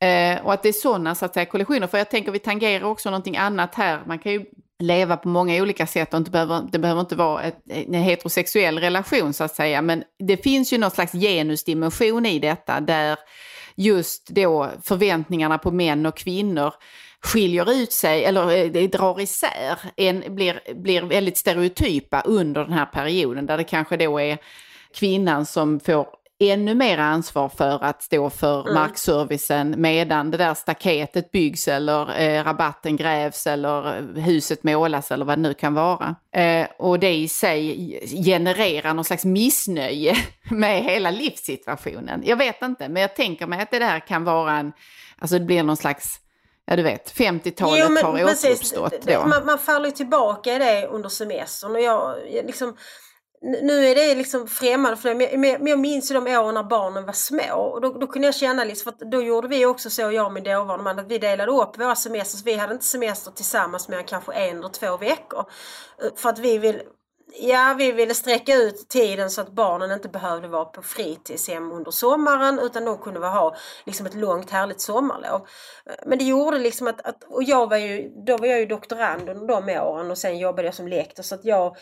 Eh, och att det är sådana så att säga kollisioner. För jag tänker vi tangerar också någonting annat här. Man kan ju leva på många olika sätt och inte behöver, det behöver inte vara ett, en heterosexuell relation så att säga. Men det finns ju någon slags genusdimension i detta där just då förväntningarna på män och kvinnor skiljer ut sig eller eh, det drar isär, en, blir, blir väldigt stereotypa under den här perioden där det kanske då är kvinnan som får ännu mer ansvar för att stå för mm. markservicen medan det där staketet byggs eller eh, rabatten grävs eller eh, huset målas eller vad det nu kan vara. Eh, och det i sig genererar någon slags missnöje med hela livssituationen. Jag vet inte, men jag tänker mig att det där kan vara en, alltså det blir någon slags Ja du vet, 50-talet har återuppstått då. Man, man faller tillbaka i det under semestern och jag liksom nu är det liksom främmande för mig, men jag minns ju de åren när barnen var små och då, då kunde jag känna liksom, för då gjorde vi också så, jag och min dåvarande man, att vi delade upp våra semester. Så vi hade inte semester tillsammans mer än kanske en eller två veckor. Eh, för att vi vill Ja, vi ville sträcka ut tiden så att barnen inte behövde vara på fritidshem under sommaren utan de kunde ha liksom ett långt härligt sommarlov. Eh, men det gjorde liksom att, att och jag var ju, då var jag ju doktorand under de åren och sen jobbade jag som lektor så att jag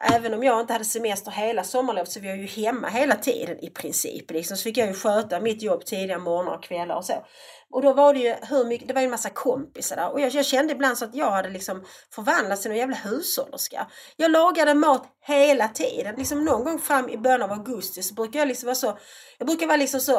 Även om jag inte hade semester hela sommarlovet så var jag ju hemma hela tiden i princip. Liksom. Så fick jag ju sköta mitt jobb tidiga morgnar och kvällar och så. Och då var det ju hur mycket, det var en massa kompisar där och jag, jag kände ibland så att jag hade liksom förvandlats till en jävla hushållerska. Jag lagade mat hela tiden. Liksom någon gång fram i början av augusti så brukar jag liksom vara så, jag brukar vara liksom så,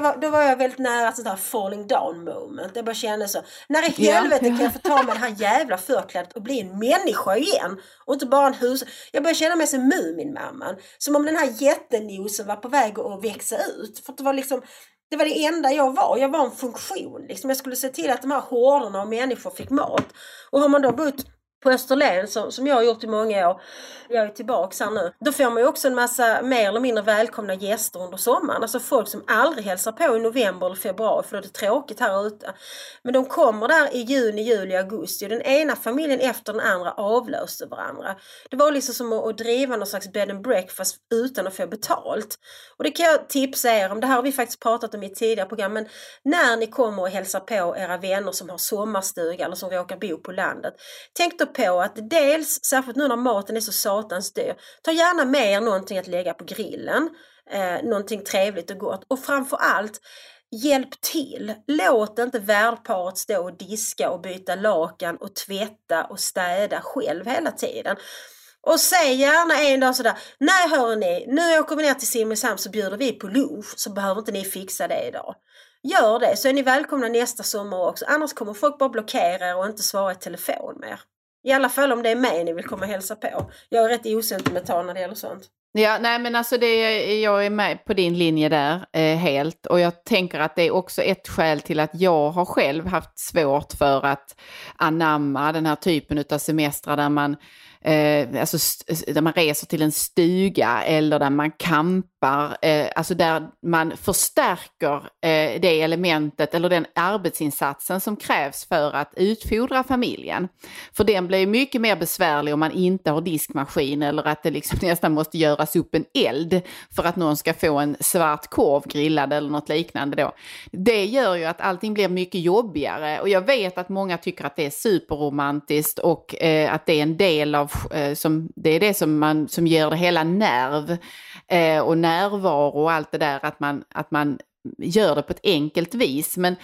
var, då var jag väldigt nära ett sånt här falling down moment. Jag bara kände så, när i helvete kan jag få ta mig det här jävla förklädet och bli en människa igen? Och inte bara en hus. Jag började känna mig som Muminmamman. Som om den här jättenosen var på väg att växa ut. För det var liksom det var det enda jag var. Jag var en funktion. Liksom. Jag skulle se till att de här horderna av människor fick mat. Och har man då bott på Österlen som, som jag har gjort i många år, jag är tillbaks här nu, då får man ju också en massa mer eller mindre välkomna gäster under sommaren. Alltså folk som aldrig hälsar på i november eller februari för då är det tråkigt här ute. Men de kommer där i juni, juli, augusti och den ena familjen efter den andra avlöste varandra. Det var liksom som att, att driva någon slags bed and breakfast utan att få betalt. Och det kan jag tipsa er om, det här har vi faktiskt pratat om i tidigare program, men när ni kommer och hälsar på era vänner som har sommarstuga eller som råkar bo på landet. Tänk då på att dels, särskilt nu när maten är så satans dyr, ta gärna med er någonting att lägga på grillen. Eh, någonting trevligt och gott. Och framförallt, hjälp till. Låt inte värdparet stå och diska och byta lakan och tvätta och städa själv hela tiden. Och säg gärna en dag sådär, nej hörni, nu åker vi ner till Simrishamn så bjuder vi på lunch så behöver inte ni fixa det idag. Gör det så är ni välkomna nästa sommar också, annars kommer folk bara blockera er och inte svara i telefon mer. I alla fall om det är mig ni vill komma och hälsa på. Jag är rätt osentimental när det gäller sånt. Ja, nej men alltså det, jag är med på din linje där eh, helt och jag tänker att det är också ett skäl till att jag har själv haft svårt för att anamma den här typen av semestrar där man eh, alltså där man reser till en stuga eller där man campar, eh, alltså där man förstärker eh, det elementet eller den arbetsinsatsen som krävs för att utfodra familjen. För den blir mycket mer besvärlig om man inte har diskmaskin eller att det liksom nästan måste göras upp en eld för att någon ska få en svart korv grillad eller något liknande då. Det gör ju att allting blir mycket jobbigare och jag vet att många tycker att det är superromantiskt och eh, att det är en del av Eh, som, det är det som, man, som ger det hela nerv eh, och närvaro och allt det där, att man, att man gör det på ett enkelt vis. Men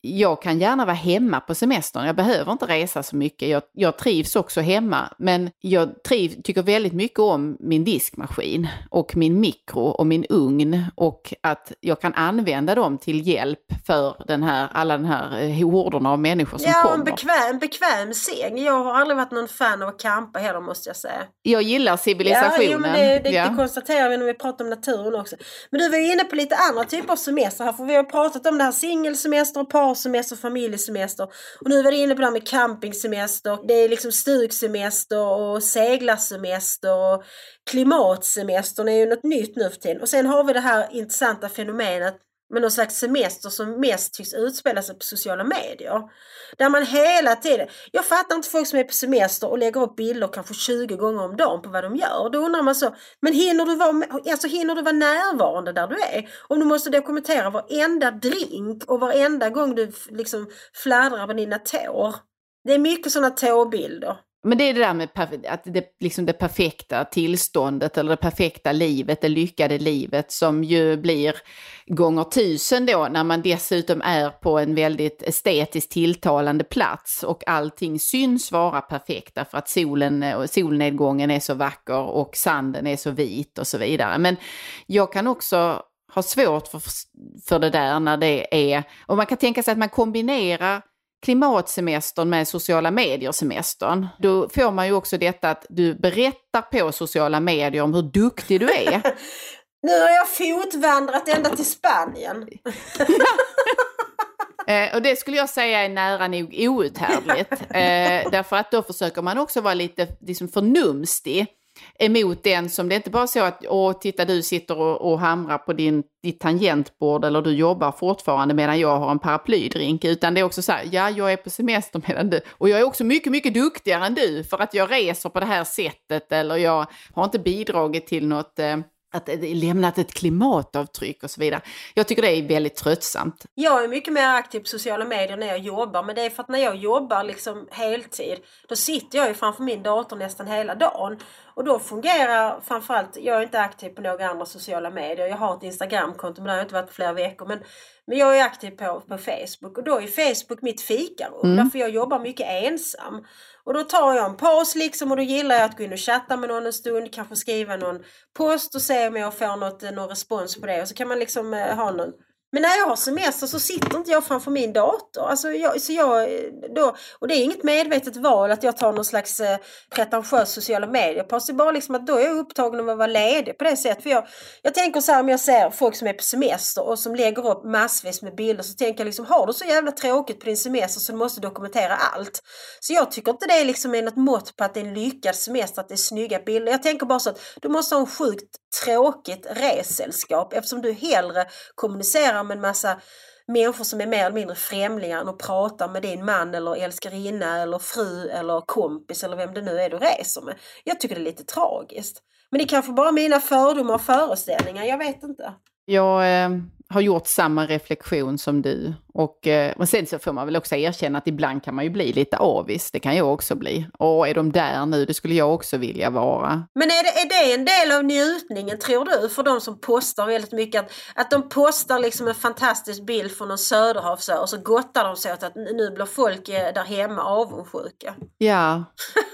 jag kan gärna vara hemma på semestern, jag behöver inte resa så mycket. Jag, jag trivs också hemma, men jag triv, tycker väldigt mycket om min diskmaskin och min mikro och min ugn och att jag kan använda dem till hjälp för den här, alla den här eh, horderna av människor som ja, kommer. Ja, en bekväm, bekväm säng. Jag har aldrig varit någon fan av att campa heller måste jag säga. Jag gillar civilisationen. Ja, jo, men det, det, ja. det konstaterar vi när vi pratar om naturen också. Men du var ju inne på lite andra typer av semester här, för vi har pratat om det här singelsemester och parsemester familjesemester. Och nu var det inne på det här med campingsemester, det är liksom stugsemester och seglarsemester och klimatsemestern är ju något nytt nu för tiden. Och sen har vi det här intressanta fenomenet med någon slags semester som mest tycks utspela sig på sociala medier. Där man hela tiden, jag fattar inte folk som är på semester och lägger upp bilder kanske 20 gånger om dagen på vad de gör. Då undrar man så, men hinner du vara, alltså hinner du vara närvarande där du är? Om du måste dokumentera varenda drink och varenda gång du liksom fladdrar med dina tår. Det är mycket sådana tåbilder. Men det är det där med att det, liksom det perfekta tillståndet eller det perfekta livet, det lyckade livet som ju blir gånger tusen då när man dessutom är på en väldigt estetiskt tilltalande plats och allting syns vara perfekt därför att solen och solnedgången är så vacker och sanden är så vit och så vidare. Men jag kan också ha svårt för, för det där när det är, och man kan tänka sig att man kombinerar klimatsemestern med sociala medier-semestern, då får man ju också detta att du berättar på sociala medier om hur duktig du är. nu har jag fotvandrat ända till Spanien. Eh, och det skulle jag säga är nära nog outhärdligt. Eh, därför att då försöker man också vara lite liksom förnumstig emot den som det är inte bara så att åh titta du sitter och, och hamrar på din, ditt tangentbord eller du jobbar fortfarande medan jag har en paraplydrink. Utan det är också så här, ja jag är på semester medan du och jag är också mycket, mycket duktigare än du för att jag reser på det här sättet eller jag har inte bidragit till något eh, att lämnat ett klimatavtryck och så vidare. Jag tycker det är väldigt tröttsamt. Jag är mycket mer aktiv på sociala medier när jag jobbar men det är för att när jag jobbar liksom heltid då sitter jag ju framför min dator nästan hela dagen. Och då fungerar framförallt, jag är inte aktiv på några andra sociala medier. Jag har ett Instagramkonto men det har jag inte varit flera veckor. Men, men jag är aktiv på, på Facebook och då är Facebook mitt fikarum. Mm. Därför jag jobbar mycket ensam. Och då tar jag en paus liksom och då gillar jag att gå in och chatta med någon en stund. Kanske skriva någon post och se om jag får något, eh, någon respons på det. Och så kan man liksom eh, ha någon men när jag har semester så sitter inte jag framför min dator. Alltså jag, så jag, eh, då, och det är inget medvetet val att jag tar någon slags eh, pretentiös sociala medier på. Det är bara liksom att då är jag upptagen av att vara ledig på det sättet. För jag, jag tänker så här om jag ser folk som är på semester och som lägger upp massvis med bilder så tänker jag liksom har du så jävla tråkigt på din semester så du måste dokumentera allt. Så jag tycker inte det är liksom något mått på att det är en lyckad semester, att det är snygga bilder. Jag tänker bara så att du måste ha en sjukt tråkigt ressällskap eftersom du hellre kommunicerar med en massa människor som är mer eller mindre främlingar än att prata med din man eller älskarinna eller fru eller kompis eller vem det nu är du reser med. Jag tycker det är lite tragiskt. Men det är kanske bara mina fördomar och föreställningar, jag vet inte. Jag eh, har gjort samma reflektion som du. Och, eh, men sen så får man väl också erkänna att ibland kan man ju bli lite avis. Det kan jag också bli. Och är de där nu? Det skulle jag också vilja vara. Men är det, är det en del av njutningen tror du? För de som postar väldigt mycket. Att, att de postar liksom en fantastisk bild från en söderhavsö och så gottar de sig åt att nu blir folk eh, där hemma avundsjuka. Ja.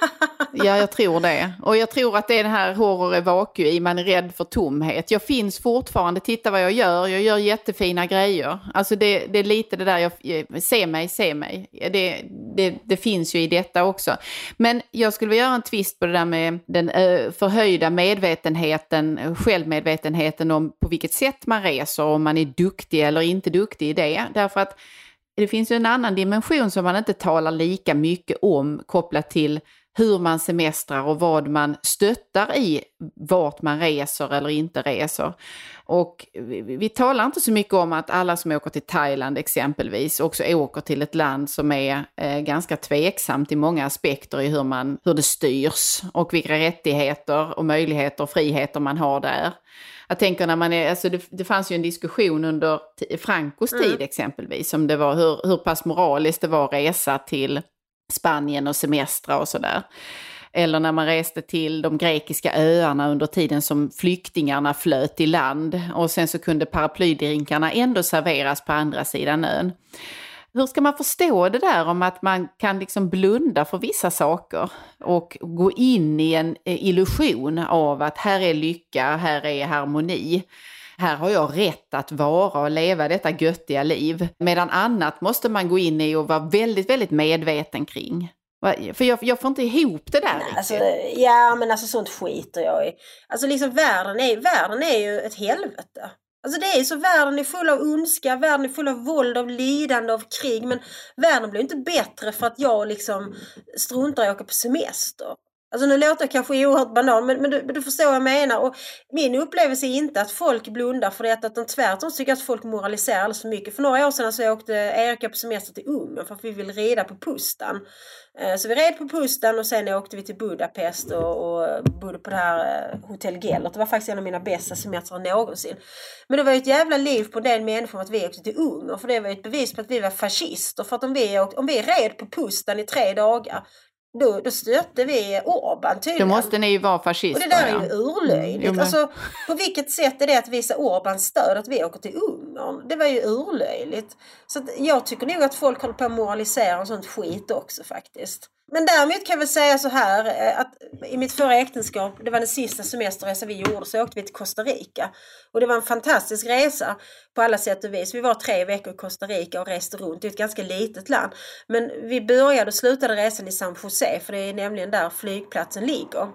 ja, jag tror det. Och jag tror att det är den här horror evacui, man är rädd för tomhet. Jag finns fortfarande, titta vad jag gör. Jag gör jättefina grejer. Alltså det, det är lite det där, jag, se mig, se mig. Det, det, det, finns ju i detta också. Men jag skulle vilja göra en twist på det där med den eh, förhöjda medvetenheten, självmedvetenheten om på vilket sätt man reser, om man är duktig eller inte duktig i det. Därför att det finns ju en annan dimension som man inte talar lika mycket om kopplat till hur man semestrar och vad man stöttar i vart man reser eller inte reser. Och vi, vi, talar inte så mycket om att alla som åker till Thailand exempelvis också åker till ett land som är eh, ganska tveksamt i många aspekter i hur, man, hur det styrs och vilka rättigheter och möjligheter och friheter man har där. Jag tänker när man är, alltså det, det fanns ju en diskussion under Francos tid mm. exempelvis om det var hur, hur pass moraliskt det var att resa till Spanien och semestra och sådär. Eller när man reste till de grekiska öarna under tiden som flyktingarna flöt i land och sen så kunde paraplydrinkarna ändå serveras på andra sidan ön. Hur ska man förstå det där om att man kan liksom blunda för vissa saker och gå in i en eh, illusion av att här är lycka, här är harmoni. Här har jag rätt att vara och leva detta göttiga liv. Medan annat måste man gå in i och vara väldigt, väldigt medveten kring. För jag, jag får inte ihop det där Nej, alltså, Ja men alltså sånt skiter jag i. Alltså liksom världen är, världen är ju ett helvete. Alltså det är så, världen är full av ondska, världen är full av våld, av lidande, av krig. Men världen blir inte bättre för att jag liksom struntar i att åka på semester. Alltså nu låter jag kanske oerhört banal men, men, du, men du förstår vad jag menar. Och min upplevelse är inte att folk blundar för detta utan tvärtom tycker jag att folk moraliserar alldeles för mycket. För några år sedan så åkte Erika på semester till Ungern för att vi ville rida på Pustan. Eh, så vi red på Pustan och sen åkte vi till Budapest och, och bodde på det här eh, Hotell Gellert. Det var faktiskt en av mina bästa semestrar någonsin. Men det var ju ett jävla liv på den människan att vi åkte till Ungern för det var ju ett bevis på att vi var fascister. För att om vi, åkte, om vi red på Pustan i tre dagar då, då stötte vi Orban tydligen. Då måste ni ju vara fascister. Och det där är ju urlöjligt. Mm, alltså, på vilket sätt är det att visa Orbans stöd att vi åker till Ungern? Det var ju urlöjligt. Så jag tycker nog att folk håller på att moralisera och sånt skit också faktiskt. Men däremot kan jag väl säga så här eh, att i mitt förra äktenskap, det var den sista semesterresan vi gjorde, så åkte vi till Costa Rica. Och det var en fantastisk resa på alla sätt och vis. Vi var tre veckor i Costa Rica och reste runt. Det är ett ganska litet land. Men vi började och slutade resan i San Jose, för det är nämligen där flygplatsen ligger.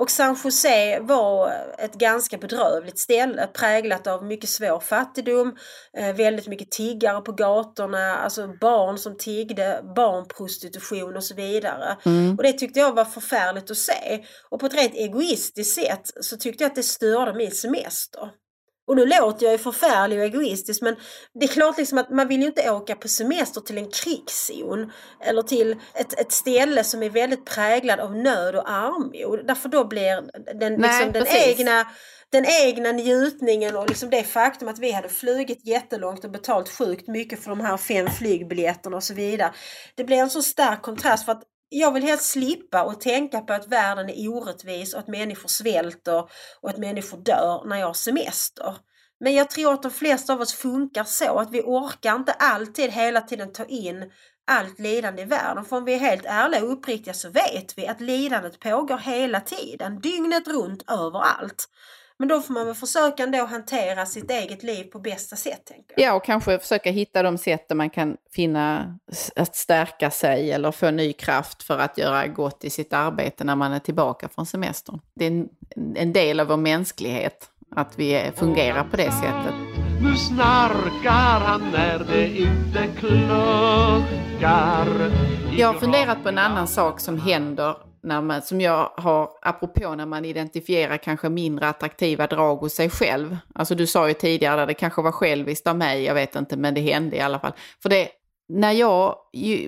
Och San Jose var ett ganska bedrövligt ställe präglat av mycket svår fattigdom, eh, väldigt mycket tiggare på gatorna, alltså barn som tiggde, barnprostitution och så vidare. Mm. Och det tyckte jag var förfärligt att se. Och på ett rent egoistiskt sätt så tyckte jag att det störde min semester. Och nu låter jag ju förfärlig och egoistisk men det är klart liksom att man vill ju inte åka på semester till en krigszon eller till ett, ett ställe som är väldigt präglad av nöd och armod. Därför då blir den, Nej, liksom, den egna den egna njutningen och liksom det faktum att vi hade flugit jättelångt och betalt sjukt mycket för de här fem flygbiljetterna och så vidare. Det blir en så stark kontrast för att jag vill helst slippa och tänka på att världen är orättvis och att människor svälter och att människor dör när jag har semester. Men jag tror att de flesta av oss funkar så att vi orkar inte alltid hela tiden ta in allt lidande i världen. För om vi är helt ärliga och uppriktiga så vet vi att lidandet pågår hela tiden, dygnet runt, överallt. Men då får man väl försöka ändå hantera sitt eget liv på bästa sätt. Tänker jag. Ja, och kanske försöka hitta de sätt där man kan finna att stärka sig eller få ny kraft för att göra gott i sitt arbete när man är tillbaka från semestern. Det är en, en del av vår mänsklighet att vi fungerar på det sättet. Nu snarkar han när det inte kluckar. Jag har funderat på en annan sak som händer när man, som jag har, apropå när man identifierar kanske mindre attraktiva drag hos sig själv. Alltså du sa ju tidigare, det kanske var själviskt av mig, jag vet inte, men det hände i alla fall. För det, när jag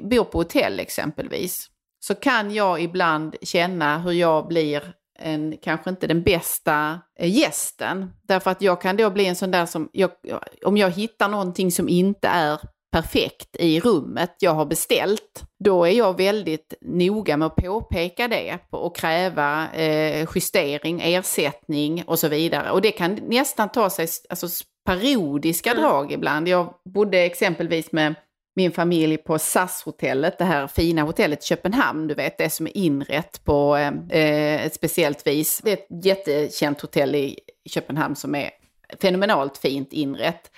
bor på hotell exempelvis, så kan jag ibland känna hur jag blir en, kanske inte den bästa eh, gästen. Därför att jag kan då bli en sån där som, jag, om jag hittar någonting som inte är perfekt i rummet jag har beställt, då är jag väldigt noga med att påpeka det och kräva eh, justering, ersättning och så vidare. Och det kan nästan ta sig alltså, parodiska mm. drag ibland. Jag bodde exempelvis med min familj på SAS-hotellet, det här fina hotellet i Köpenhamn, du vet det som är inrett på eh, ett speciellt vis. Det är ett jättekänt hotell i Köpenhamn som är fenomenalt fint inrett.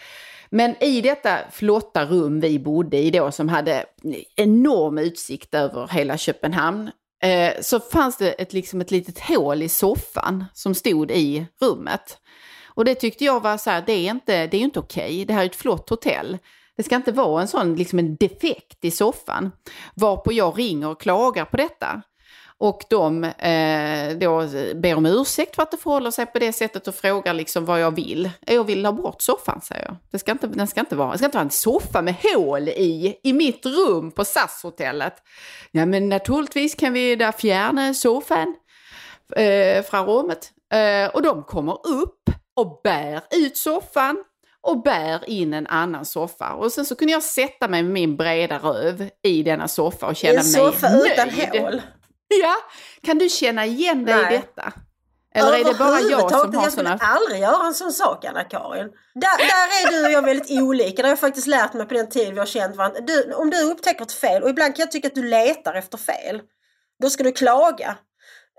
Men i detta flotta rum vi bodde i då som hade enorm utsikt över hela Köpenhamn eh, så fanns det ett, liksom ett litet hål i soffan som stod i rummet. Och det tyckte jag var så här, det är inte, det är inte okej, det här är ett flott hotell. Det ska inte vara en sån liksom en defekt i soffan. Varpå jag ringer och klagar på detta. Och de eh, då ber om ursäkt för att det förhåller sig på det sättet och frågar liksom vad jag vill. Jag vill ha bort soffan, säger jag. Det ska inte, den ska inte vara, det ska inte vara en soffa med hål i, i mitt rum på SAS-hotellet. Ja, men naturligtvis kan vi där fjärna soffan eh, från rummet. Eh, och de kommer upp och bär ut soffan och bär in en annan soffa. Och sen så kunde jag sätta mig med min breda röv i denna soffa och känna mig nöjd. En soffa utan hål? Ja, kan du känna igen dig Nej. i detta? Eller är det bara jag som har Jag skulle aldrig göra en sån sak Anna-Karin. Där, där är du och jag väldigt olika. Det har jag faktiskt lärt mig på den tid vi har känt varandra. Du, om du upptäcker ett fel, och ibland kan jag tycka att du letar efter fel. Då ska du klaga.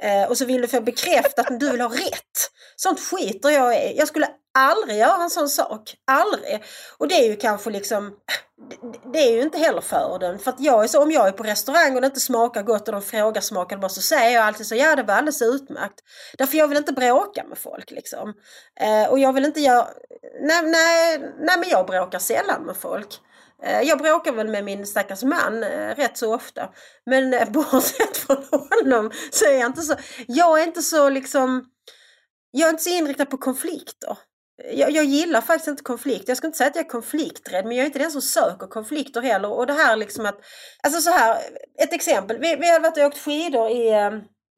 Eh, och så vill du få bekräftat att du vill ha rätt. Sånt skiter jag i. Jag skulle aldrig göra en sån sak. Aldrig. Och det är ju kanske liksom det är ju inte heller fördelen. För att jag är så, om jag är på restaurang och det inte smakar gott och de frågar smakar det bara så säger jag alltid så ja det var alldeles utmärkt. Därför jag vill inte bråka med folk liksom. Eh, och jag vill inte göra, nej, nej, nej men jag bråkar sällan med folk. Eh, Jag bråkar väl med min stackars man eh, rätt så ofta. Men eh, bortsett från honom så är jag inte så, jag är inte så liksom, jag är inte så inriktad på konflikter. Jag, jag gillar faktiskt inte konflikt. Jag ska inte säga att jag är konflikträdd, men jag är inte den som söker konflikter heller. Och det här liksom att, alltså så här, ett exempel. Vi, vi har varit och åkt skidor i eh,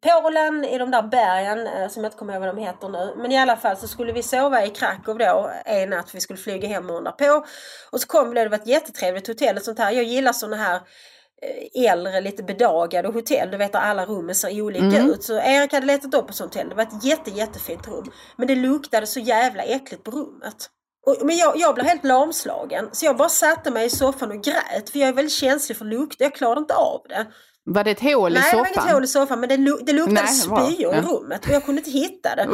Polen, i de där bergen, eh, som jag inte kommer ihåg vad de heter nu. Men i alla fall så skulle vi sova i Krakow då en natt, vi skulle flyga hem och på. Och så kom vi, det var ett jättetrevligt hotell, ett sånt här, jag gillar såna här äldre, lite bedagade hotell. Du vet där alla rummen ser olika Mm. ut. Så Erik hade letat upp ett sånt hotell. Det var ett jätte, jättefint rum. Men det luktade så jävla äckligt på rummet. Och, men jag, jag blev helt lamslagen. Så jag bara satte mig i soffan och grät. För jag är väldigt känslig för lukter. Jag klarade inte av det. Var det ett hål i Nej, det soffan? var inget hål i soffan men det, lu- det luktade spyor i rummet och jag kunde inte hitta det.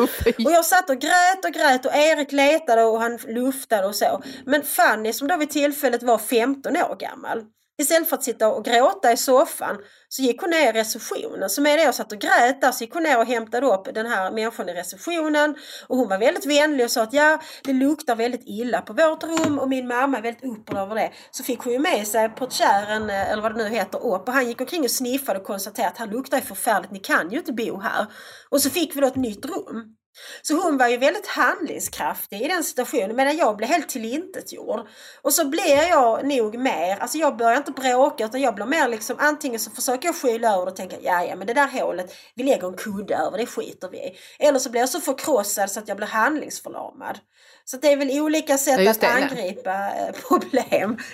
Och jag satt och grät och grät och Erik letade och han luftade och så. Men Fanny som då vid tillfället var 15 år gammal. Istället för att sitta och gråta i soffan så gick hon ner i receptionen. Så med det jag satt och grät där så gick hon ner och hämtade upp den här människan i receptionen. Och hon var väldigt vänlig och sa att ja, det luktar väldigt illa på vårt rum och min mamma är väldigt upprörd över det. Så fick hon ju med sig portiären, eh, eller vad det nu heter, upp och han gick omkring och sniffade och konstaterade att han luktar ju förfärligt, ni kan ju inte bo här. Och så fick vi då ett nytt rum. Så hon var ju väldigt handlingskraftig i den situationen medan jag blev helt tillintetgjord. Och så blir jag nog mer, alltså jag börjar inte bråka utan jag blir mer liksom antingen så försöker jag skyla över det och tänka ja ja men det där hålet, vi lägger en kudde över det skiter vi i. Eller så blir jag så förkrossad så att jag blir handlingsförlamad. Så det är väl olika sätt Ja, att det. angripa eh, problem.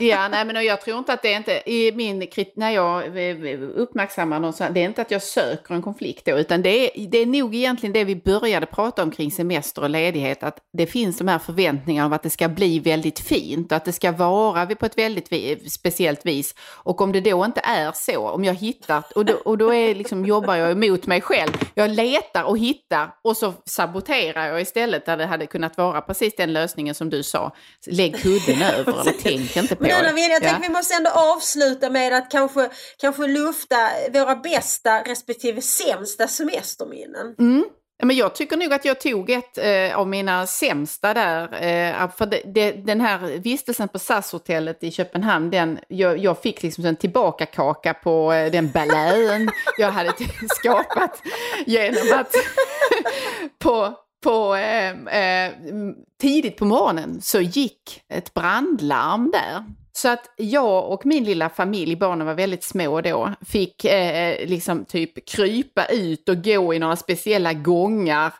Ja, nej men och jag tror inte att det är inte, i min, när jag eh, uppmärksammar någon sån, det är inte att jag söker en konflikt då, utan det är, det är nog egentligen det vi började prata om kring semester och ledighet, att det finns de här förväntningarna om att det ska bli väldigt fint och att det ska vara på ett väldigt speciellt vis. Och om det då inte är så, om jag hittar, och då, och då är liksom, jobbar jag emot mig själv, jag letar och hittar och så saboterar jag istället där det hade kunnat vara precis den lösningen som du sa, lägg kudden över eller tänk inte på Men det. Winnie, jag Ja. tänker vi måste ändå avsluta med att kanske, kanske lufta våra bästa respektive sämsta semesterminnen. Mm. Men jag tycker nog att jag tog ett eh, av mina sämsta där. Eh, för det, det, den här vistelsen på SAS-hotellet i Köpenhamn, den, jag, jag fick liksom en tillbakakaka på eh, den ballön jag hade skapat genom att på, på, eh, eh, tidigt på morgonen så gick ett brandlarm där. Så att jag och min lilla familj, barnen var väldigt små då, fick eh, liksom typ krypa ut och gå i några speciella gångar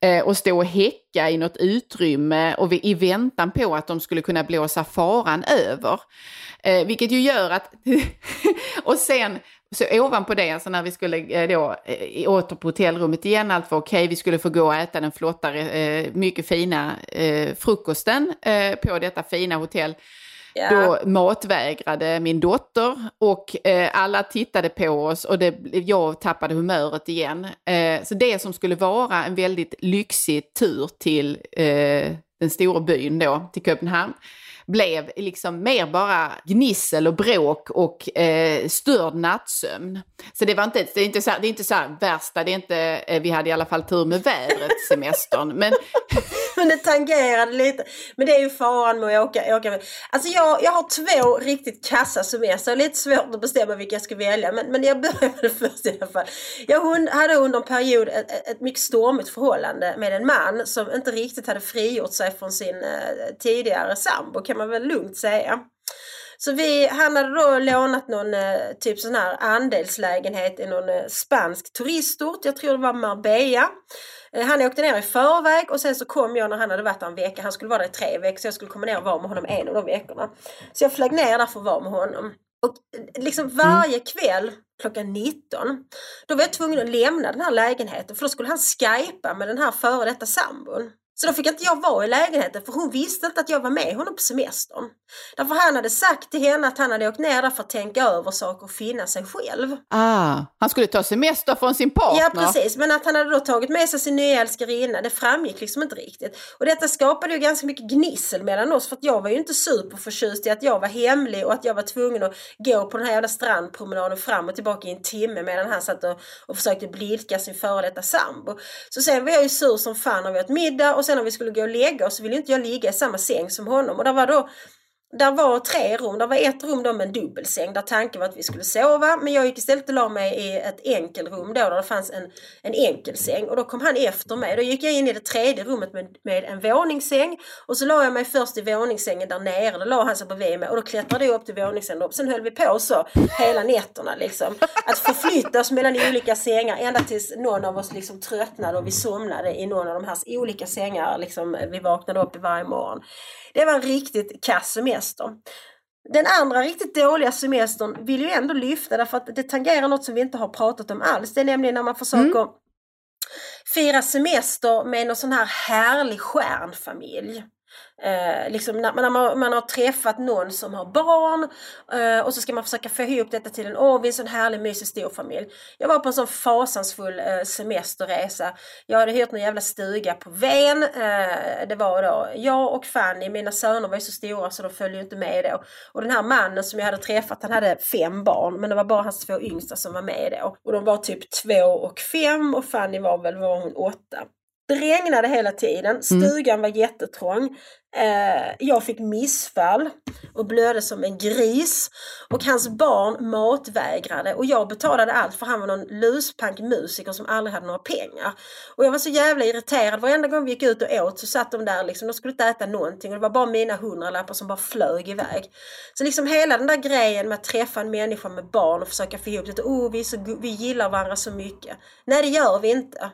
eh, och stå och häcka i något utrymme och vi, i väntan på att de skulle kunna blåsa faran över. Eh, vilket ju gör att... och sen så ovanpå det, alltså när vi skulle eh, då eh, åter på hotellrummet igen, allt var okej, vi skulle få gå och äta den flotta, eh, mycket fina frukosten på detta fina hotell. Ja. Då matvägrade min dotter och eh, alla tittade på oss och det, jag tappade humöret igen. Eh, så det som skulle vara en väldigt lyxig tur till eh, den stora byn då, till Köpenhamn, blev liksom mer bara gnissel och bråk och eh, störd nattsömn. Så det var inte, det är inte så här, det är inte så här värsta, det är inte, eh, vi hade i alla fall tur med vädret semestern. Men Men det tangerade lite. Men det är ju faran med att åka. åka. Alltså jag, jag har två riktigt kassa semester. Det är lite svårt att bestämma vilka jag ska välja. Men, men jag börjar med det först i alla fall. Jag hade under en period ett, ett, ett mycket stormigt förhållande med en man som inte riktigt hade frigjort sig från sin eh, tidigare sambo kan man väl lugnt säga. Så vi, han hade då lånat någon eh, typ sån här andelslägenhet i någon eh, spansk turistort. Jag tror det var Marbella. Eh, Han åkte ner i förväg och sen så kom jag när han hade varit där en vecka. Han skulle vara där i tre veckor så jag skulle komma ner och vara med honom en av de veckorna. Så jag flög ner där för att vara med honom. Och liksom varje kväll klockan 19 då var jag tvungen att lämna den här lägenheten för då skulle han skypa med den här före detta sambon. Så då fick inte jag vara i lägenheten för hon visste inte att jag var med honom på semestern. Därför han hade sagt till henne att han hade åkt ner där för att tänka över saker och finna sig själv. ah, han skulle ta semester från sin partner. Ja precis, men att han hade då tagit med sig sin nya älskarinna det framgick liksom inte riktigt. Och detta skapade ju ganska mycket gnissel mellan oss för att jag var ju inte superförtjust i att jag var hemlig och att jag var tvungen att gå på den här jävla strandpromenaden fram och tillbaka i en timme medan han satt och, och försökte blidka sin före detta sambo. Så sen var jag ju sur som fan vi åt middag och sen när vi skulle gå och lägga oss så ville inte jag ligga i samma säng som honom. Och där var då där var tre rum. Det var ett rum då med en dubbelsäng där tanken var att vi skulle sova. Men jag gick istället och la mig i ett enkelrum då där det fanns en, en enkelsäng. Och då kom han efter mig. Då gick jag in i det tredje rummet med, med en våningssäng. Och så la jag mig först i våningssängen där nere. Då la han sig bredvid mig och då klättrade jag upp till våningssängen. Och sen höll vi på så hela nätterna liksom. Att förflytta oss mellan olika sängar ända tills någon av oss liksom tröttnade och vi somnade i någon av de här olika sängar. Liksom, vi vaknade upp i varje morgon. Det var en riktigt kass semester. Den andra riktigt dåliga semestern vill ju ändå lyfta därför att det tangerar något som vi inte har pratat om alls. Det är nämligen när man försöker mm. fira semester med någon sån här härlig stjärnfamilj. Eh, liksom när, när man, man, har träffat någon som har barn eh, och så ska man försöka få ihop detta till en, åh vi är en sån härlig mysig storfamilj. Jag var på en sån fasansfull eh, semesterresa. Jag hade hyrt en jävla stuga på Ven. Eh, det var då jag och Fanny, mina söner var ju så stora så de följde ju inte med då. Och den här mannen som jag hade träffat han hade fem barn men det var bara hans två yngsta som var med då. Och de var typ två och fem och Fanny var väl, var hon åtta. Det regnade hela tiden, mm. stugan var jättetrång. Eh, jag fick missfall och blödde som en gris. Och hans barn matvägrade och jag betalade allt för han var någon luspank musiker som aldrig hade några pengar. Och jag var så jävla irriterad. Varenda gång vi gick ut och åt så satt de där liksom, de skulle inte äta någonting och det var bara mina hundralappar som bara flög iväg. Så liksom hela den där grejen med att träffa en människa med barn och försöka få ihop det. Oh, vi, så, vi gillar varandra så mycket. Nej det gör vi inte.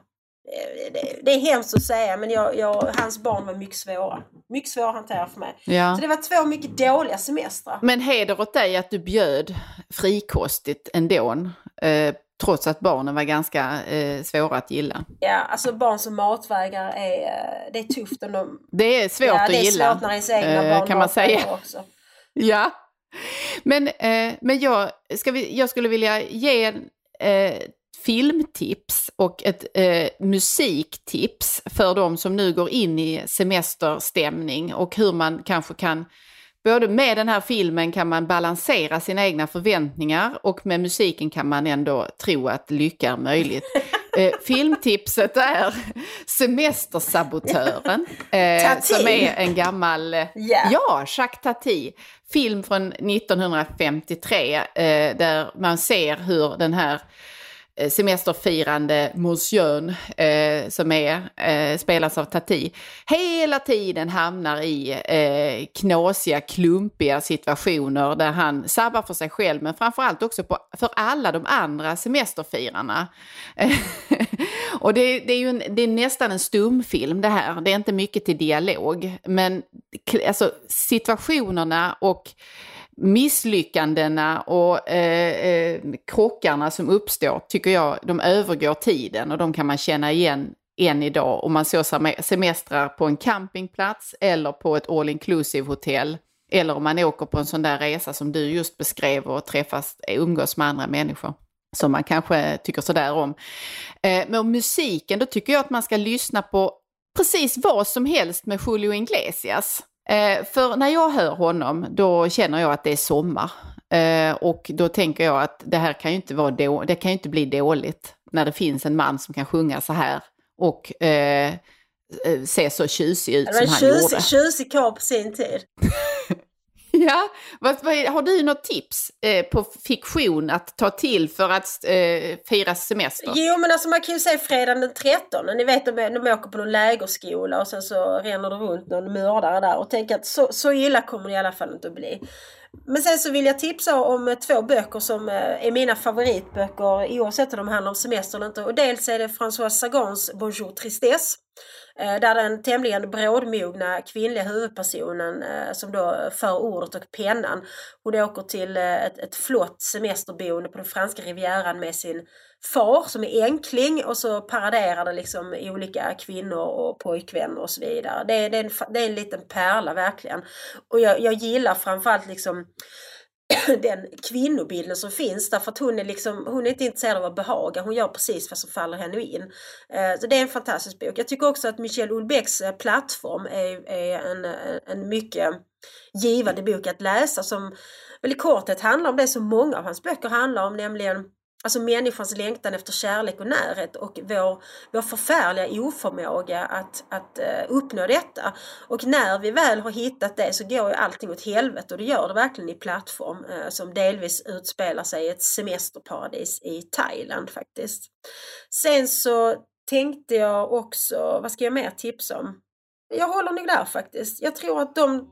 Eh, det, är hemskt att säga men jag, jag, hans barn var mycket svåra. Mycket svåra att hantera för mig. Ja. Så det var två mycket dåliga semestrar. Men heder åt dig att du bjöd frikostigt ändå. Eh, trots att barnen var ganska eh, svåra att gilla. Ja, alltså barn som matvägrar är, eh, det är tufft. Om de, det är svårt ja, att gilla. Det är svårt när ens egna eh, barn kan man säga. också. Ja. Men, eh, men jag, ska vi, jag skulle vilja ge eh, filmtips och ett eh, musiktips för de som nu går in i semesterstämning och hur man kanske kan Både med den här filmen kan man balansera sina egna förväntningar och med musiken kan man ändå tro att lycka är möjligt. Eh, filmtipset är Semestersabotören. Eh, som är en gammal... Yeah. Ja, Jacques Tati. Film från 1953 eh, där man ser hur den här Eh, semesterfirande monsieur eh, som är, eh, spelas av Tati, hela tiden hamnar i eh, knasiga, klumpiga situationer där han sabbar för sig själv men framförallt också på, för alla de andra semesterfirarna. och det, det är ju en, det är nästan en stumfilm det här, det är inte mycket till dialog men alltså situationerna och misslyckandena och eh, eh, krockarna som uppstår tycker jag, de övergår tiden och de kan man känna igen än idag om man så semestrar på en campingplats eller på ett all inclusive hotell. Eller om man åker på en sån där resa som du just beskrev och träffas, eh, umgås med andra människor som man kanske tycker sådär om. Eh, men musiken, då tycker jag att man ska lyssna på precis vad som helst med Julio Iglesias. Eh, för när jag hör honom då känner jag att det är sommar. Eh, och då tänker jag att det här kan ju inte, vara då, det kan inte bli dåligt när det finns en man som kan sjunga så här och eh, eh se så tjusig ut som han tjusig, gjorde. Tjusig karl på sin tid. Ja, vad, vad, har du något tips eh, på fiktion att ta till för att eh, fira semester? Jo, men alltså man kan ju säga fredagen den 13. Ni vet de, de åker på någon lägerskola och sen så ränner det runt någon mördare där och tänker att så, så illa kommer det i alla fall inte att bli. Men sen så vill jag tipsa om eh, två böcker som eh, är mina favoritböcker oavsett om de handlar om semester eller inte. Och dels är det François Sagans Bonjour Tristesse eh, där den tämligen brådmogna kvinnliga huvudpersonen som då för ordet och pennan, hon åker till ett, ett flott semesterboende på den franska rivieran med sin far som är enkling och så paraderar det liksom olika kvinnor och pojkvänner och så vidare. Det är, det är, en, det är en liten pärla verkligen. Och jag, jag gillar framförallt liksom den kvinnobilden som finns därför att hon är, liksom, hon är inte intresserad av att behaga, hon gör precis vad som faller henne in. Eh, så det är en fantastisk bok. Jag tycker också att Michel Houellebecqs eh, plattform är, är en, en mycket givande bok att läsa som väl i korthet handlar om det som många av hans böcker handlar om, nämligen Alltså människans längtan efter kärlek och närhet och vår, vår förfärliga oförmåga att, att uh, uppnå detta. Och när vi väl har hittat det så går ju allting åt helvete och det gör det verkligen i plattform uh, som delvis utspelar sig i ett semesterparadis i Thailand faktiskt. Sen så tänkte jag också, vad ska jag mer tipsa om? Jag håller nog där faktiskt. Jag tror att de,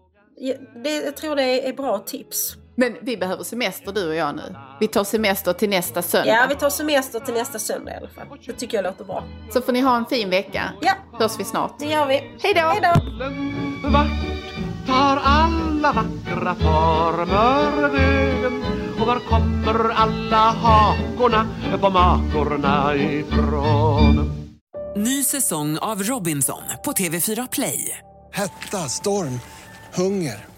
det, jag tror det är bra tips. Men vi behöver semester du och jag nu. Vi tar semester till nästa söndag. Ja, vi tar semester till nästa söndag i alla fall. Det tycker jag låter bra. Så får ni ha en fin vecka. Ja. Hörs vi snart. Det gör vi. Hej då! Hej då! Vart tar alla vackra former vägen? Och var kommer alla hakorna på makorna ifrån? Ny säsong av Robinson på TV4 Play. Hetta, storm, hunger.